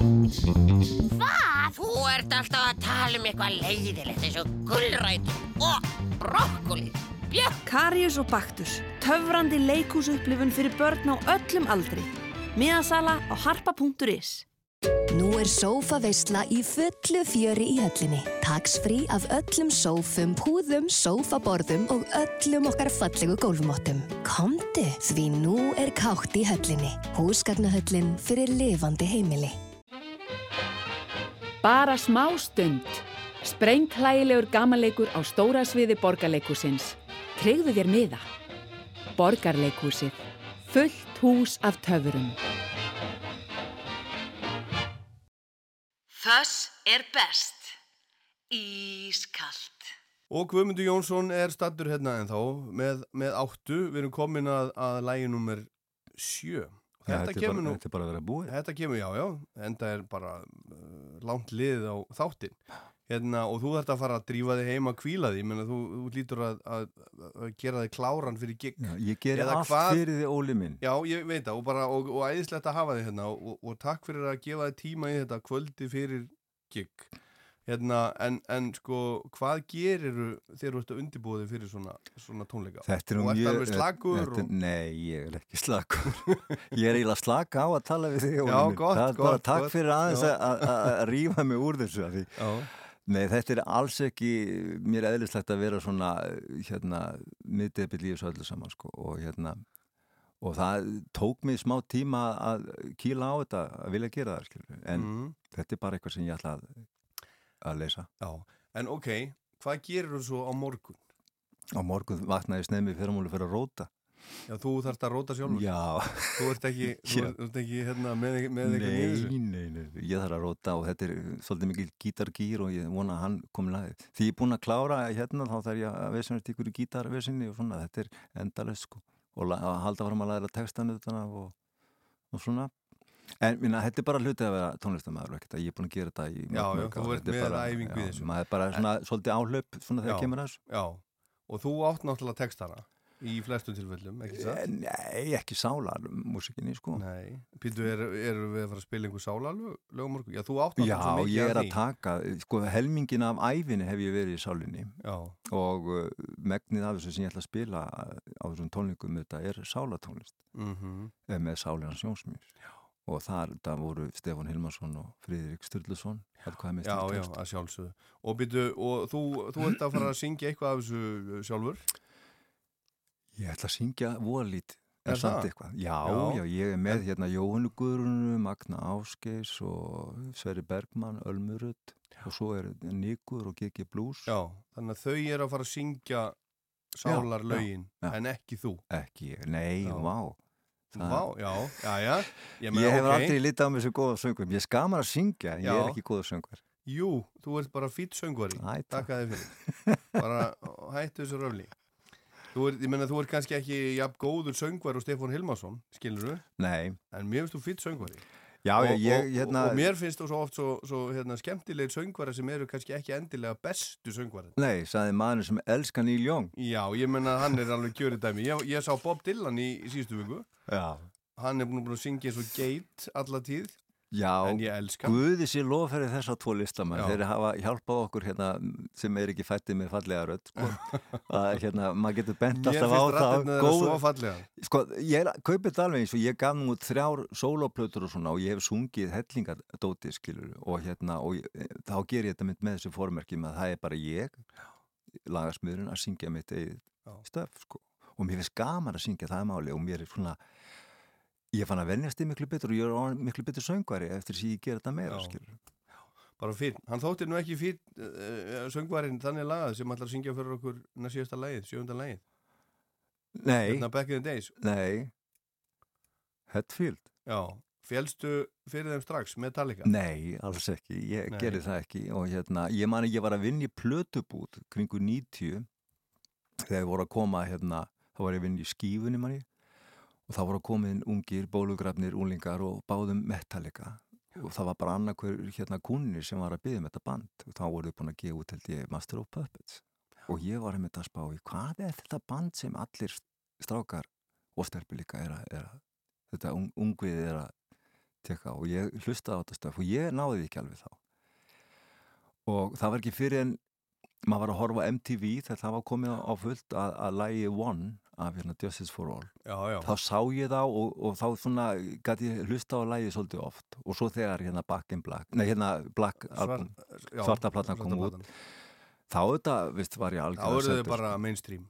Hvað? Þú ert alltaf að tala um eitthvað leiðilegt eins og gullrætur og brokkoli. Björk! Karius og Baktus. Töfrandi leikúsupplifun fyrir börn á öllum aldri. Miðasala á harpa.is Nú er sófaveisla í fullu fjöri í höllinni. Tax-frí af öllum sófum, púðum, sófaborðum og öllum okkar fallegu gólfmottum. Komdu, því nú er kátt í höllinni. Húsgagnahöllin fyrir lifandi heimili. Bara smá stund. Sprengklægilegur gamanleikur á stóra sviði borgarleikusins. Tryggðu þér miða. Borgarleikusið. Fullt hús af töfurum. Þess er best. Ískalt. Og Guðmundur Jónsson er stattur hérna en þá með, með áttu, við erum komin að, að lægi nummer sjö. Ja, þetta, er bara, þetta er bara að vera búið. Þetta kemur, já, já, enda er bara uh, langt liðið á þáttinn. Hérna, og þú þarft að fara að drífa þig heima að kvíla því, menna þú, þú lítur að, að, að gera þig kláran fyrir gig. Já, ég ger allt hvað, fyrir þig óli minn. Já, ég veit það, og bara, og, og æðislegt að hafa þig hérna, og, og takk fyrir að gefa þig tíma í þetta kvöldi fyrir gig. Hérna, en, en sko, hvað gerir þú ert að undirbúa þig fyrir svona, svona tónleika? Þetta er og mjög... Og ert alveg slagur? Þetta, og... Nei, ég er ekki slagur. [LAUGHS] ég er eiginlega slaka á að tala við þig. Já, gott, Það er gott. bara takk gott, fyrir aðeins að rýfa mig úr þessu. Því, nei, þetta er alls ekki mér eðlislegt að vera svona, hérna, miðdebill í þessu öllu saman, sko, og hérna... Og það tók mig smá tíma að kýla á þetta, að vilja gera það. En Mhm. þetta er bara eitthvað sem ég ætla að að leysa. Já, en ok, hvað gerir þú svo á morgun? Á morgun vaknaði snemi fyrir múli fyrir að róta. Já, þú þarfst að róta sjálfur? Já. Þú ert ekki, þú ert, ekki hérna, með, með eitthvað þessu? Nei, nei, nei, ég þarf að róta og þetta er svolítið mikil gítargýr og ég vona að hann komi lagið. Því ég er búin að klára hérna þá þarf ég að vesenast ykkur í gítarvesinni og svona, þetta er endalegt sko. Og að halda varum að læra textan og, og svona. En minna, þetta er bara hlutið að vera tónlistamæður ekkert að ég er búin að gera þetta í Já, já, þú ert með æfingu í þessu. maður er bara svona en, svolítið áhlaup svona þegar já, kemur þessu. Já, og þú átt náttúrulega textana í flestum tilfellum, ekki það? Nei, ekki sálar músikinni, sko. Nei, Pítu, eru er við að fara að spila einhver sálarlögumorgu? Já, þú átt Já, náttúrulega svo mikið ég er að taka, sko, helmingin af æfinni hef ég verið í sálinni. Já. og uh, megnið af þessu sem ég ætla að spila á þessum tónlingum þetta er sálatónlist. Mm -hmm. með Sáliðans Jónsmjús og þar voru Stefán Hilmarsson og Fríðrik Sturluson Já, já, að sjálfsögðu. Og, byrju, og þú, þú ert að fara að syngja eitthvað af þessu sjálfur? Ég ætla að syngja Er eitthvað? Já, Já. já, ég er með hérna Jóhannu Guðrunu, Magna Áskeis og Sverri Bergmann, Ölmurud og svo er Nikur og Gigi Blues. Já, þannig að þau eru að fara að syngja sálarlögin en ekki þú. Ekki, nei, vá Vá, já, já, já. Ég, Ég, hef ok. aldrei litið á mig sem góða söngum Ég skamar að syngja, en ég Já. er ekki góða söngur Jú, þú ert bara fýtt söngvari. Æ, Takka þið fyrir. Bara hættu þessu röfli. Þú ert, ég menna, þú ert kannski ekki jafn góður söngvari og Stefán Hilmarsson, skilur þú? Nei. En mér finnst þú fýtt söngvari Já, og, ég, hérna og, og mér finnst þú svo oft svo, svo hérna, skemmtilegir söngvari sem eru kannski ekki endilega bestu söngvari Nei, saði maður sem elskar Neil Young. Já, ég menna hann er alveg kjörið dæmi ég, ég sá Bob Dylan í, í síðustu viku. Já. Hann er búin að syngja eins og geit alla tíð Já. Guði sér lofherri þessa tvo listamenn þeir hafa hjálpað okkur hérna sem er ekki fættið með fallega rödd sko. [LAUGHS] að hérna, maður getur bent alltaf á það fallegar. Sko, ég er- kaupi þetta alveg eins og ég gaf nú þrjár sóloplötur og svona og ég hef sungið hellingadóti skilur og hérna og ég, þá ger ég þetta mynd með þessu formerkjum að það er bara ég lagasmiðurinn að syngja mitt eigið stöf sko og mér finnst gaman að syngja það máli og mér er svona ég fann að venjast í miklu betur og ég er miklu betur söngvari eftir því ég ger þetta meira skilur Bara fín, hann þóttir nú ekki fín uh, söngvarinn þannig lagað sem ætlar að syngja fyrir okkur næstíðasta lagið, sjöfunda lagið. Nei, Hérna Back in the Days. Nei. Hetfield. Já, Félstu fyrir þeim strax Metallica? Nei, alls ekki, ég Nei. gerði það ekki og hérna, ég man að ég var að vinna í plötubút kringu 90 þegar ég voru að koma hérna, þá var ég að vinna í skífunni manni og þá voru inn ungir, bólugrafnir, úlingar og báðum Metallica. Og það var bara annarkur hérna kunni sem var að byggja um þetta band. Og þá voru þau búin að gefa út held ég Master of Puppets. Og ég var einmitt að spá í hvað er þetta band sem allir strákar og stelpur líka er að, er að þetta ung, ungvið er að teka og ég hlustaði á þetta stöf og ég náði ekki alveg þá. Og það var ekki fyrir en maður var að horfa MTV þegar það var komið á fullt að, að lægi One af hérna Justice for All. Já, já. þá sá ég þá og, og þá svona gæti ég hlusta á lægi svolítið oft. Og svo þegar hérna Back in Black nei hérna Black album já, svarta platan kom út þá þetta, vist, var ég Þá algjörlega eru þau bara mainstream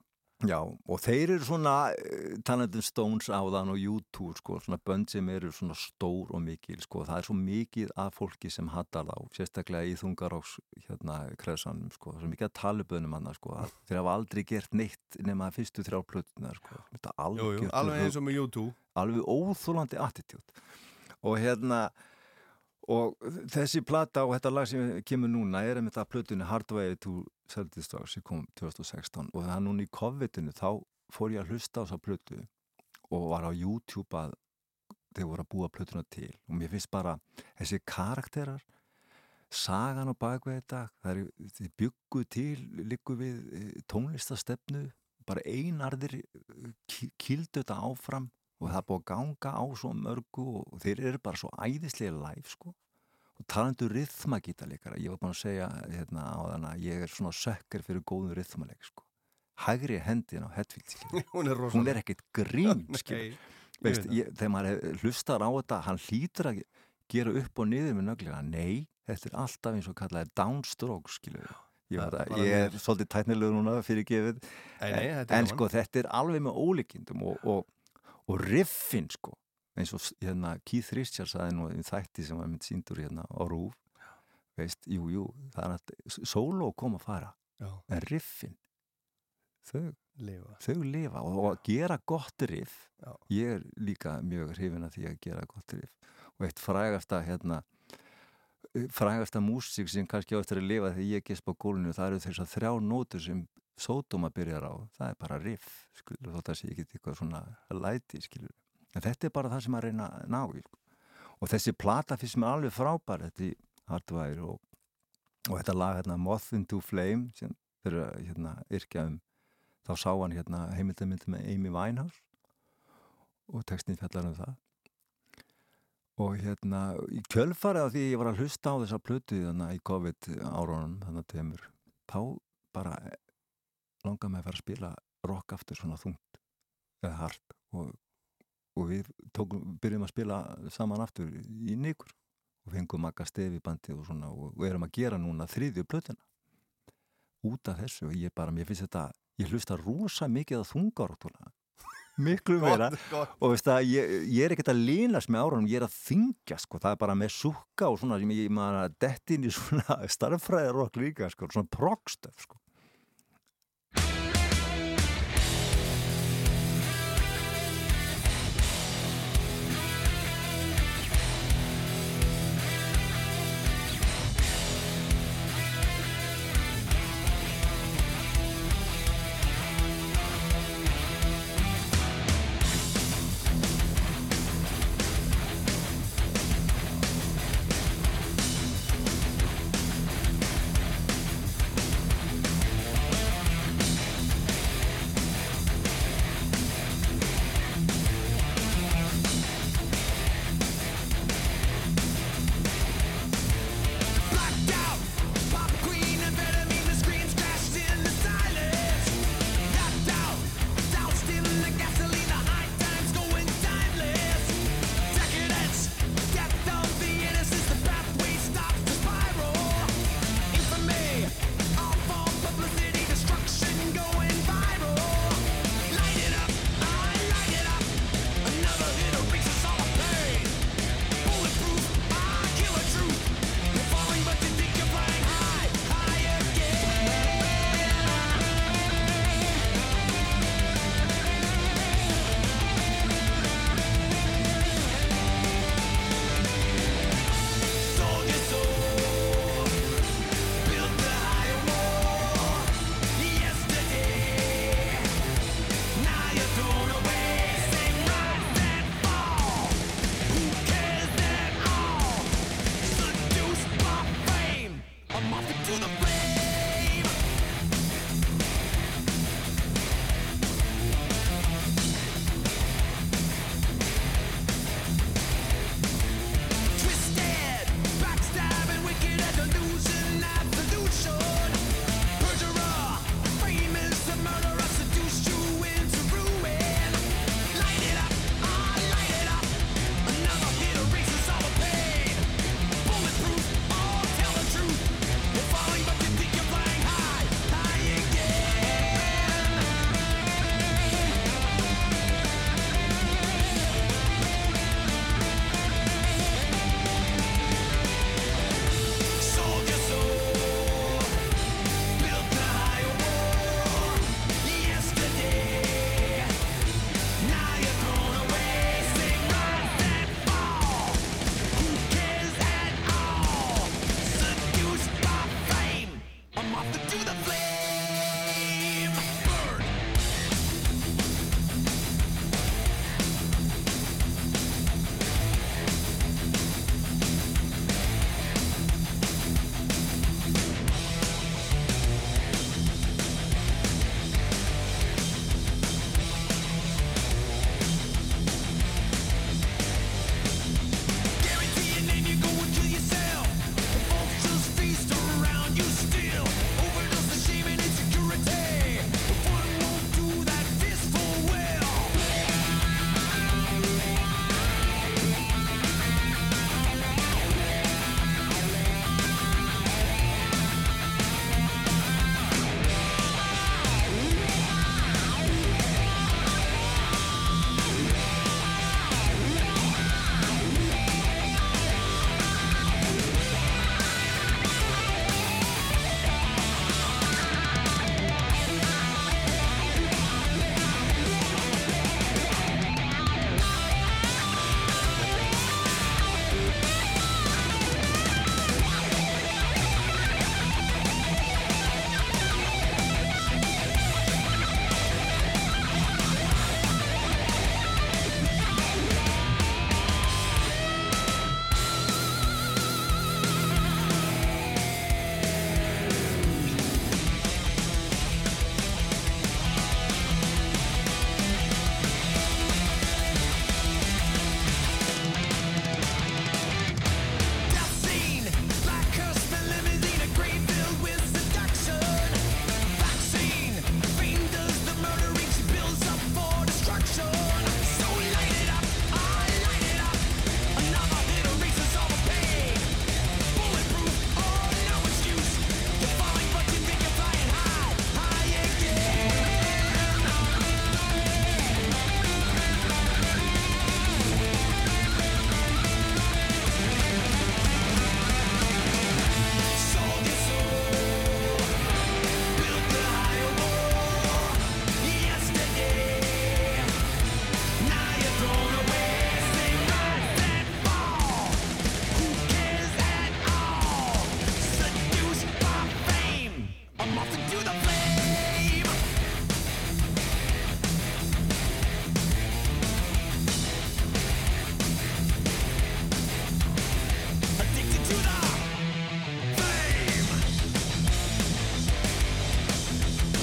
Já, og þeir eru svona eh, talandi um Stones áðan og U2 sko, svona bönd sem eru svona stór og mikil, sko, það er svo mikið af fólki sem hattar þá, sérstaklega í þungaróks hérna kresanum, sko, svo mikið að taluböðnum hann, sko, að þeir hafa aldrei gert neitt nema fyrstu þrjá plötuna, sko, þetta jú, algjört alveg eins og með U2 alveg óþólandi attitút og hérna og þessi plata og þetta lag sem kemur núna er einmitt að plötunni Hardway to Self-Destruct sem kom 2016 og er núna í COVID-inu þá fór ég að hlusta á þessa plötu og var á YouTube að þeir voru að búa plötuna til og mér finnst bara þessi karakterar sagan og bakveð þetta það er, þið byggu til líku við eh, tónlistastefnu bara einarðir kildu þetta áfram og það er búið að ganga á svo mörgu og þeir eru bara svo æðislega live sko og talandu rithmagítalegara ég var búin að segja hérna á þann að ég er svona sökkar fyrir góðum rithmaleg sko. Hægri hendin á skilur. [LAUGHS] Hún er hún er ekkit grín [LAUGHS] ég Veist, ég, þegar maður hlustar á þetta hann hlýtur að gera upp og niður með nöglega, nei, þetta er alltaf eins og kallaði downstroke skilur ég, bara ég er svolítið tæknilegur núna fyrir gefið Nei, nei, þetta en gaman. sko þetta er alveg með ólíkindum og, og, og riffin sko eins og hérna Keith Richards aðeins nú í þætti sem var mynd síndur hérna á Rúf veist, jú, jú, það er að sóló kom að fara Já. en riffin þau Lifa. þau lifa og að gera gott riff. Já. ég er líka mjög hrifin að því að gera gott riff. Og eitt frægasta hérna frægasta músík sem kannski á eftir að lifa þegar ég gesp á gólinu það eru þess að þrjá nótur sem sótuma byrjar á, það er bara riff skilur, þótt að sé ekki eitthvað svona læti skilur, en þetta er bara það sem að reyna að ná í sko. og þessi plata fyrst mér alveg frábær þetta í Hardwire og, og þetta lag hérna Moth into Flame sem fyrir að hérna, yrkja um þá sá hann hérna heimildamindi með Amy Winehouse og textin fjallar um það og hérna í kjölfarið af því ég var að hlusta á þessa plötu þannig í COVID árunum þannig að tveimur þá bara langaði mig að fara að spila rock aftur svona þungt eða hart og, og við tókum, byrjum að spila saman aftur í nýkur og fengum makka stefi bandi og svona og, og erum að gera núna þriðju plötuna. Út af þessu og ég bara, mér finnst þetta ég hlusta rosa mikið á þungaróttuna [LAUGHS] miklu meira. gott. og veist að ég, ég er ekkert að línast með árunum, ég er að þingja sko, það er bara með sukka og svona sem ég maður að detti inn í svona [LAUGHS] starffræðarokk líka sko, svona progstöf sko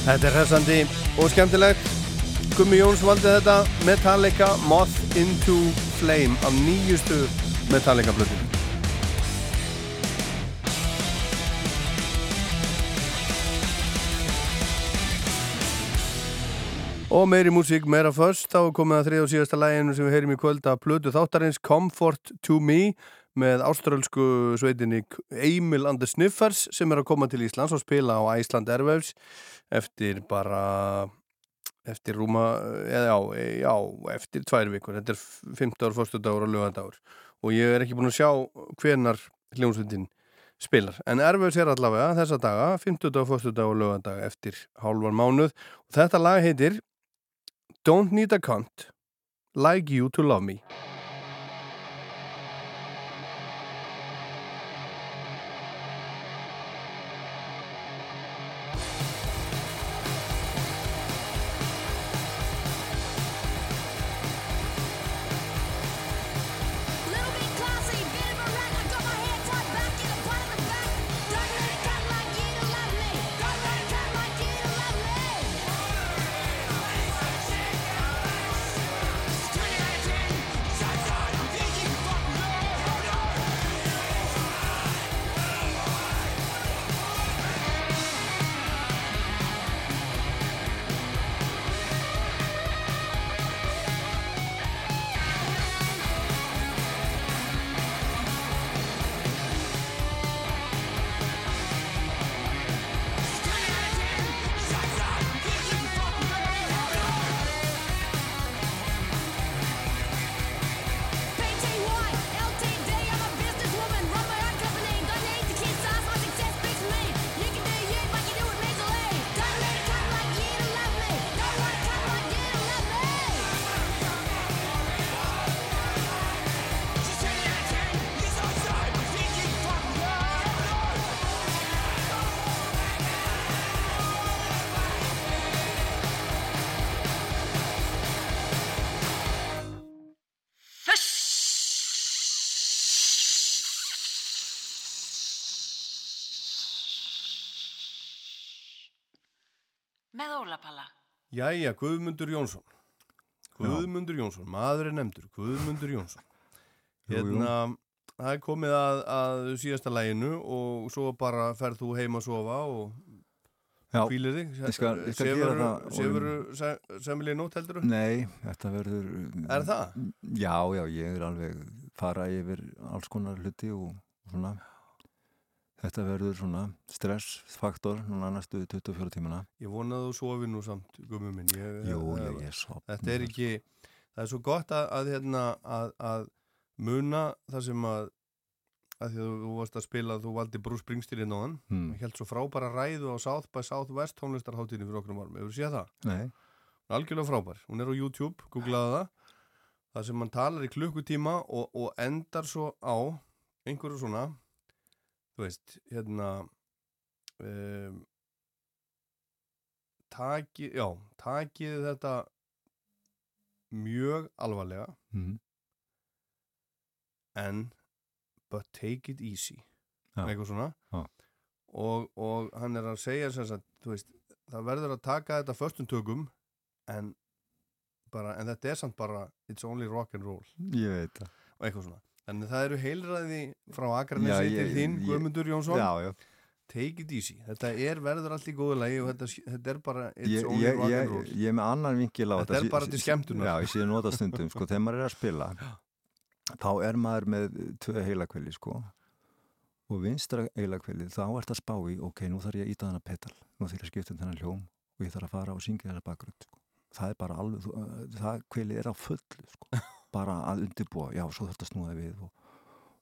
Þetta er hressandi og skemmtilegt. Gummi Jóns valdi þetta Metallica Moth into Flame af nýjustu Metallica blöðinu. Og meiri músík, meira först, þá er komið að þrið og síðasta læginu sem við heyrim í kvöld að blödu þáttarins Comfort to Me með áströlsku sveitinni Emil and the Sniffers sem er að koma til Íslands og spila á Æsland Airwaves eftir bara eftir rúma, eða já, já eftir tvær vikur, þetta er 15 ár, 1. dagur og lögandagur og ég er ekki búin að sjá hvenar hljómsveitin spilar, en Airwaves er allavega þessa daga, 15. og 1. dag og lögandag eftir hálfan mánuð og þetta lag heitir Don't Need a Cunt Like You to Love Me Jæja, Guðmundur Jónsson. Guðmundur Jónsson, maður er nefndur Guðmundur Jónsson. Hérna, það er komið að, að síðasta læginu og svo bara ferð þú heim að sofa og Já, hvílir þig. ég skal- ég skal gera það Sefur semilið nótt heldur Nei, þetta verður Er það? Já, já, ég er alveg fara yfir alls konar hluti og svona þetta verður svona stressfaktor núna næstu 24 tímana Ég vona að þú sofi nú samt, gummi minn ég, Jú, ég- ég sofna. Þetta er ekki, það er svo gott að, að, hérna, að, að muna það sem að því að þú varst að spila, þú valdi Bruce Springsteen á hann, Hmm. hann held svo frábæra ræðu á South by Southwest tónlistarháttíðinu fyrir okkur um árum, hefur þú séð það? Nei. Hún er Algjörlega frábær, hún er á YouTube, googlaði það það sem hann talar í klukkutíma og, og endar svo á einhverju svona þú veist, hérna um, taki, já, takið þetta mjög alvarlega Mhm. en but take it easy Já. eitthvað svona Já. og, og hann er að segja þú veist, það verður að taka þetta förstum tökum en, bara, en þetta er samt bara it's only rock and roll Ég veit það og eitthvað svona en það eru heilræði frá ég- til þín, Guðmundur Jónsson. Já, já. take it easy. Þetta er verður allt í góðu lagi og þetta, þetta er bara it's Ég, only ég, ég, ég er með annan vinkil á Þetta þetta. er bara til skemmtunar. Já, ég sé nota stundum, sko, þegar maður er að spila [GASPS] þá er maður með tvö heilakvelli, sko. Og vinstra heilakvelli, þá ert að spá í ok, nú þarf ég að íta hana petal nú þarf ég að skipta um þennan hljóm og ég þarf að fara og syngja þessa bakgrund, sko. Það er bara alveg, það kveli er á fullu, sko [LAUGHS] bara að undirbúa, já, svo þetta að snúða við og,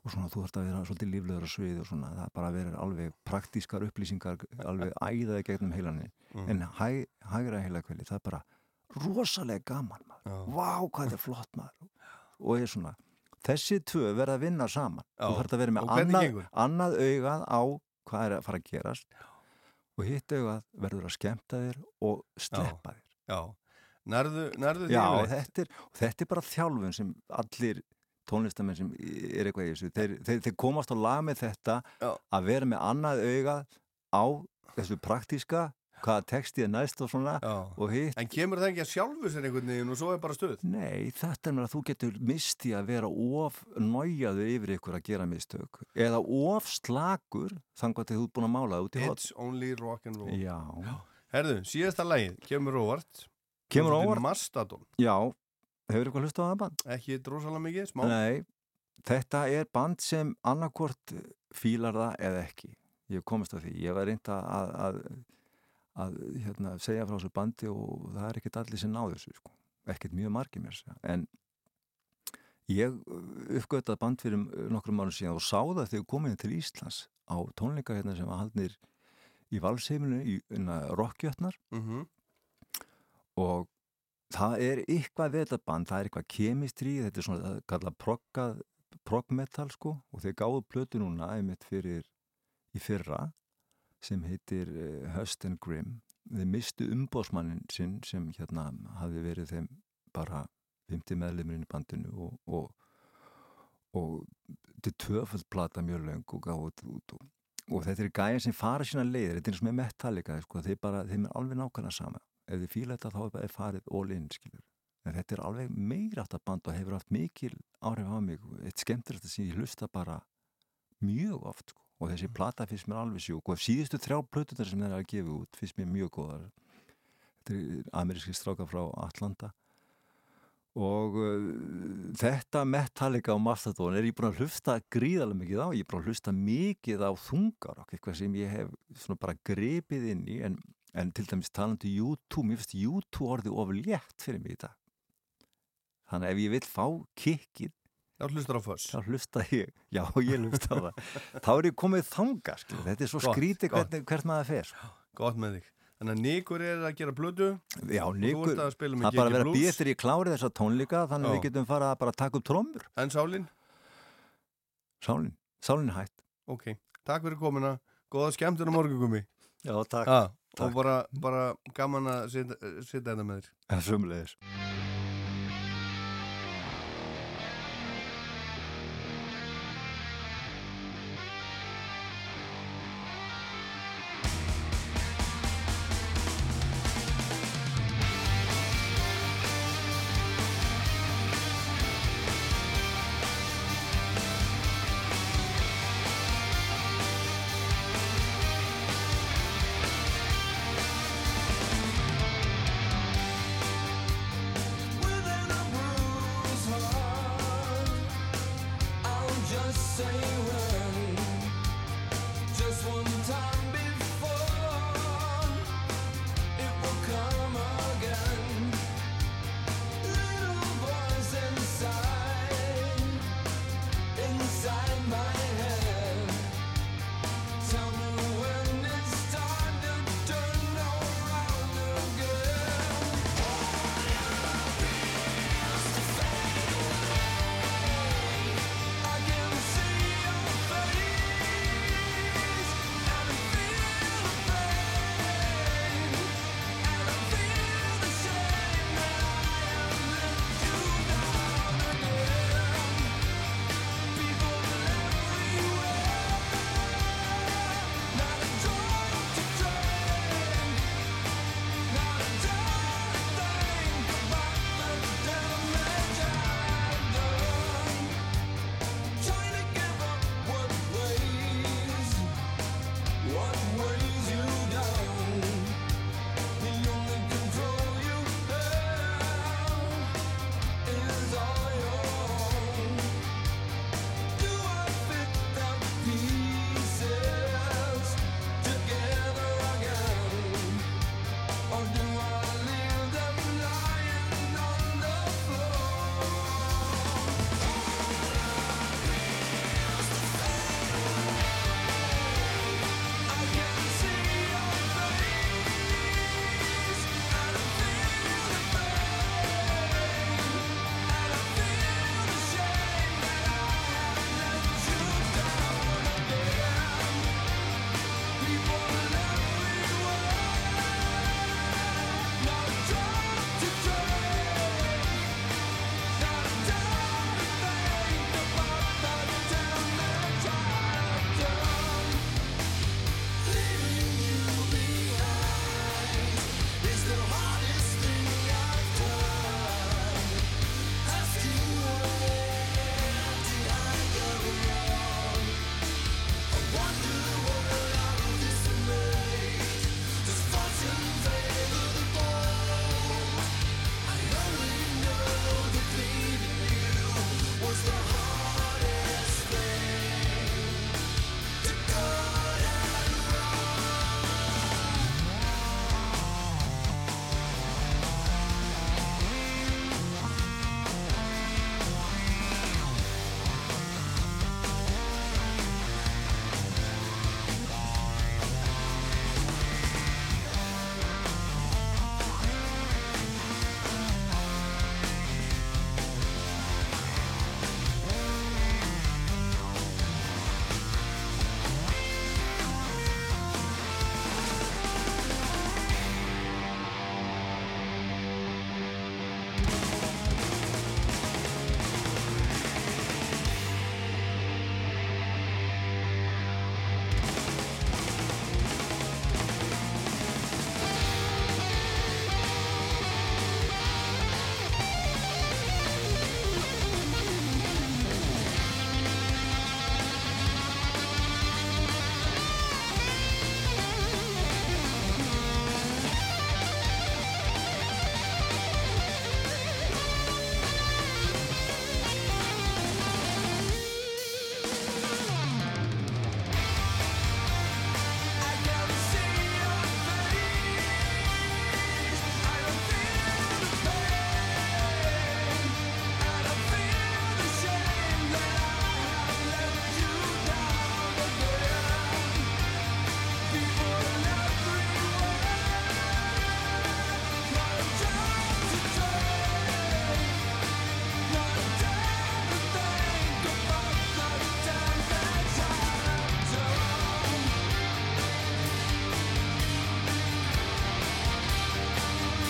og svona, þú þarf að vera svolítið líflegur á svið og svona, það bara að vera alveg praktískar upplýsingar, alveg æðaði gegnum heilanni, Mm. en hæ, hægra heilakvelli, það er bara rosalega gaman maður, vá hvað þetta er flott maður. [LAUGHS] Og ég er svona þessi tvö verða að vinna saman. Já. þú þarf að vera með annað, annað augað á hvað er að fara að gerast og hitt augað verður að skemmta þér og sleppa þér Já, nærðu, nærðu því Já, þetta er, þetta er bara þjálfun sem allir tónlistamenn sem er eitthvað í þessu þeir, þeir, þeir komast á lag með þetta Já. að vera með annað augað á þessu praktíska hvaða texti er næst og svona og hitt. En kemur það ekki að sjálfu sér einhvern veginn og svo er bara stuð? Nei, þetta er mér að þú getur misti að vera of nájaður yfir ykkur að gera mistök eða of slagur þannig að þú ert búin að mála það út í hot It's only rock and roll. Já, Herðu, síðasta lagið, kemur óvart Kemur óvart? Mastodon Já, hefur eitthvað hlustað á það band? Ekki drosalega mikið, smá Nei, þetta er band sem annarkvort fílar það eða ekki. Ég komist að því. Ég var reynda að, að, að hérna, segja frá þessu bandi og það er ekkert allir sem náðu þessu. Sko. Ekkert mjög margir mér. En ég uppgötaði band fyrir nokkrum mánu síðan og sá það þegar ég kom inn til Íslands á tónleika hérna sem var haldnir í valsheiminu í hérna, rockjötnar Mhm. Og það er eitthvað við þetta band, það er eitthvað kemistri þetta er svona, kallað progmetal sko og þeir gáðu plötu núna einmitt fyrir í fyrra sem heitir uh, Hust and Grim þeir mistu umbóðsmannin sinn sem hérna hafi verið þeim bara 50 meðlumurinn í bandinu og, og, og þetta er tvöfald plata mjög löng og gáðu út, út og, og þetta er gæðin sem fara sína leiðir þetta er eins og með Metallica sko, þeir, bara, þeim er alveg nákvæmlega sama ef þið fíla þetta þá er bara farið all in skilur en þetta er alveg meira átt að band og hefur haft mikil áhrif á mig. Eitt skemmtilegt að sem ég hlusta bara mjög oft sko. og þessi plata finnst mér alveg sjúk. Og síðustu þrjá plötunar sem þeir hafa gefið út finnst mér mjög góðar. Þetta er ameríski stráka frá Atlanta. Og uh, þetta Metallica og Mastodon er ég búin að hlusta gríðarlega mikið á, ég er búin að hlusta mikið á þungar og eitthvað sem ég hef bara grepið inn í. En, en til dæmis talandi YouTube, mér finnst YouTube orðið of létt fyrir mig í dag. Þannig ef ég vil fá kikkið þá hlustar á föss þá hlusta ég, já ég hlusta á það. [LAUGHS] Þá er ég komið þanga, skil. þetta er svo skrítið gott. hvernig, hvert maður fer sko. Gott með þig. Þannig að Nikur er að gera blödu Já, og Nikur, það er bara að vera eftir ég klári þessa tónleika þannig að við getum fara að bara taka upp trómur En Sálin? Sálin, Sálin hætt. Ok, takk fyrir komuna. Góða skemmtun á morgungumi Já, takk, ha, takk. Og bara, bara gaman að sitja þetta með þér sumleðis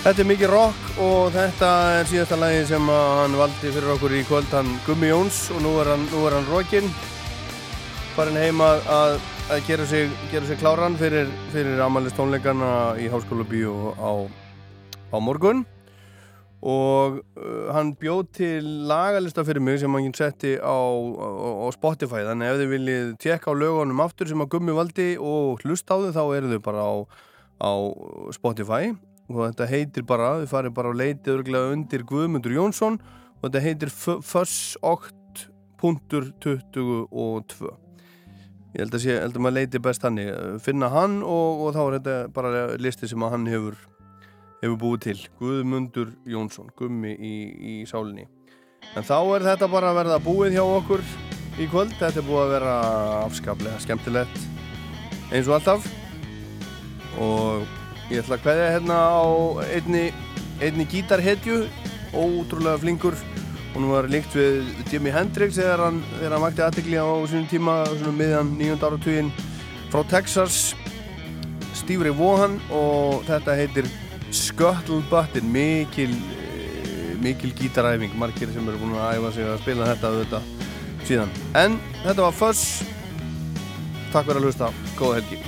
Þetta er mikið rock og þetta er síðasta lagi sem hann valdi fyrir okkur í kvöld, hann Gummi Jóns og nú er hann, hann rockinn farin heima að, að gera, sig, sig kláran fyrir, fyrir amalist tónleikana í Háskóla Bíó á, á morgun. Og uh, hann bjóð til lagalista fyrir mig sem hann setti á, á, á Spotify. Þannig ef þið viljið tjekka á lögunum aftur sem að Gummi valdi og hlusta á þau þá eru þau bara á Spotify og þetta heitir bara, þið farið bara á leitið örglega undir Guðmundur Jónsson. Og þetta heitir fuss8.22 ég held að, sé, held að maður leiti best hann finna hann og, og þá er þetta bara listi sem hann hefur hefur búið til, Guðmundur Jónsson gummi í, í sálinni. En þá er þetta bara að verða búið hjá okkur í kvöld, þetta er búið að vera afskaplega skemmtilegt. Eins og alltaf. Og ég ætla að hvaðja hérna á einni, einni gítarhetju ótrúlega flinkur. Og nú var líkt við Jimi Hendrix þegar hann, þegar hann vakti aðtekli á sínum tíma svona miðjan nýjönda áratugin frá Texas Steve Ray Vaughan og þetta heitir Scuttlebutt mikil mikil gítaræfing margir sem eru búin að æfa sig að spila þetta auðvitað síðan. En þetta var Fuss takk fyrir að hlusta, góða helgi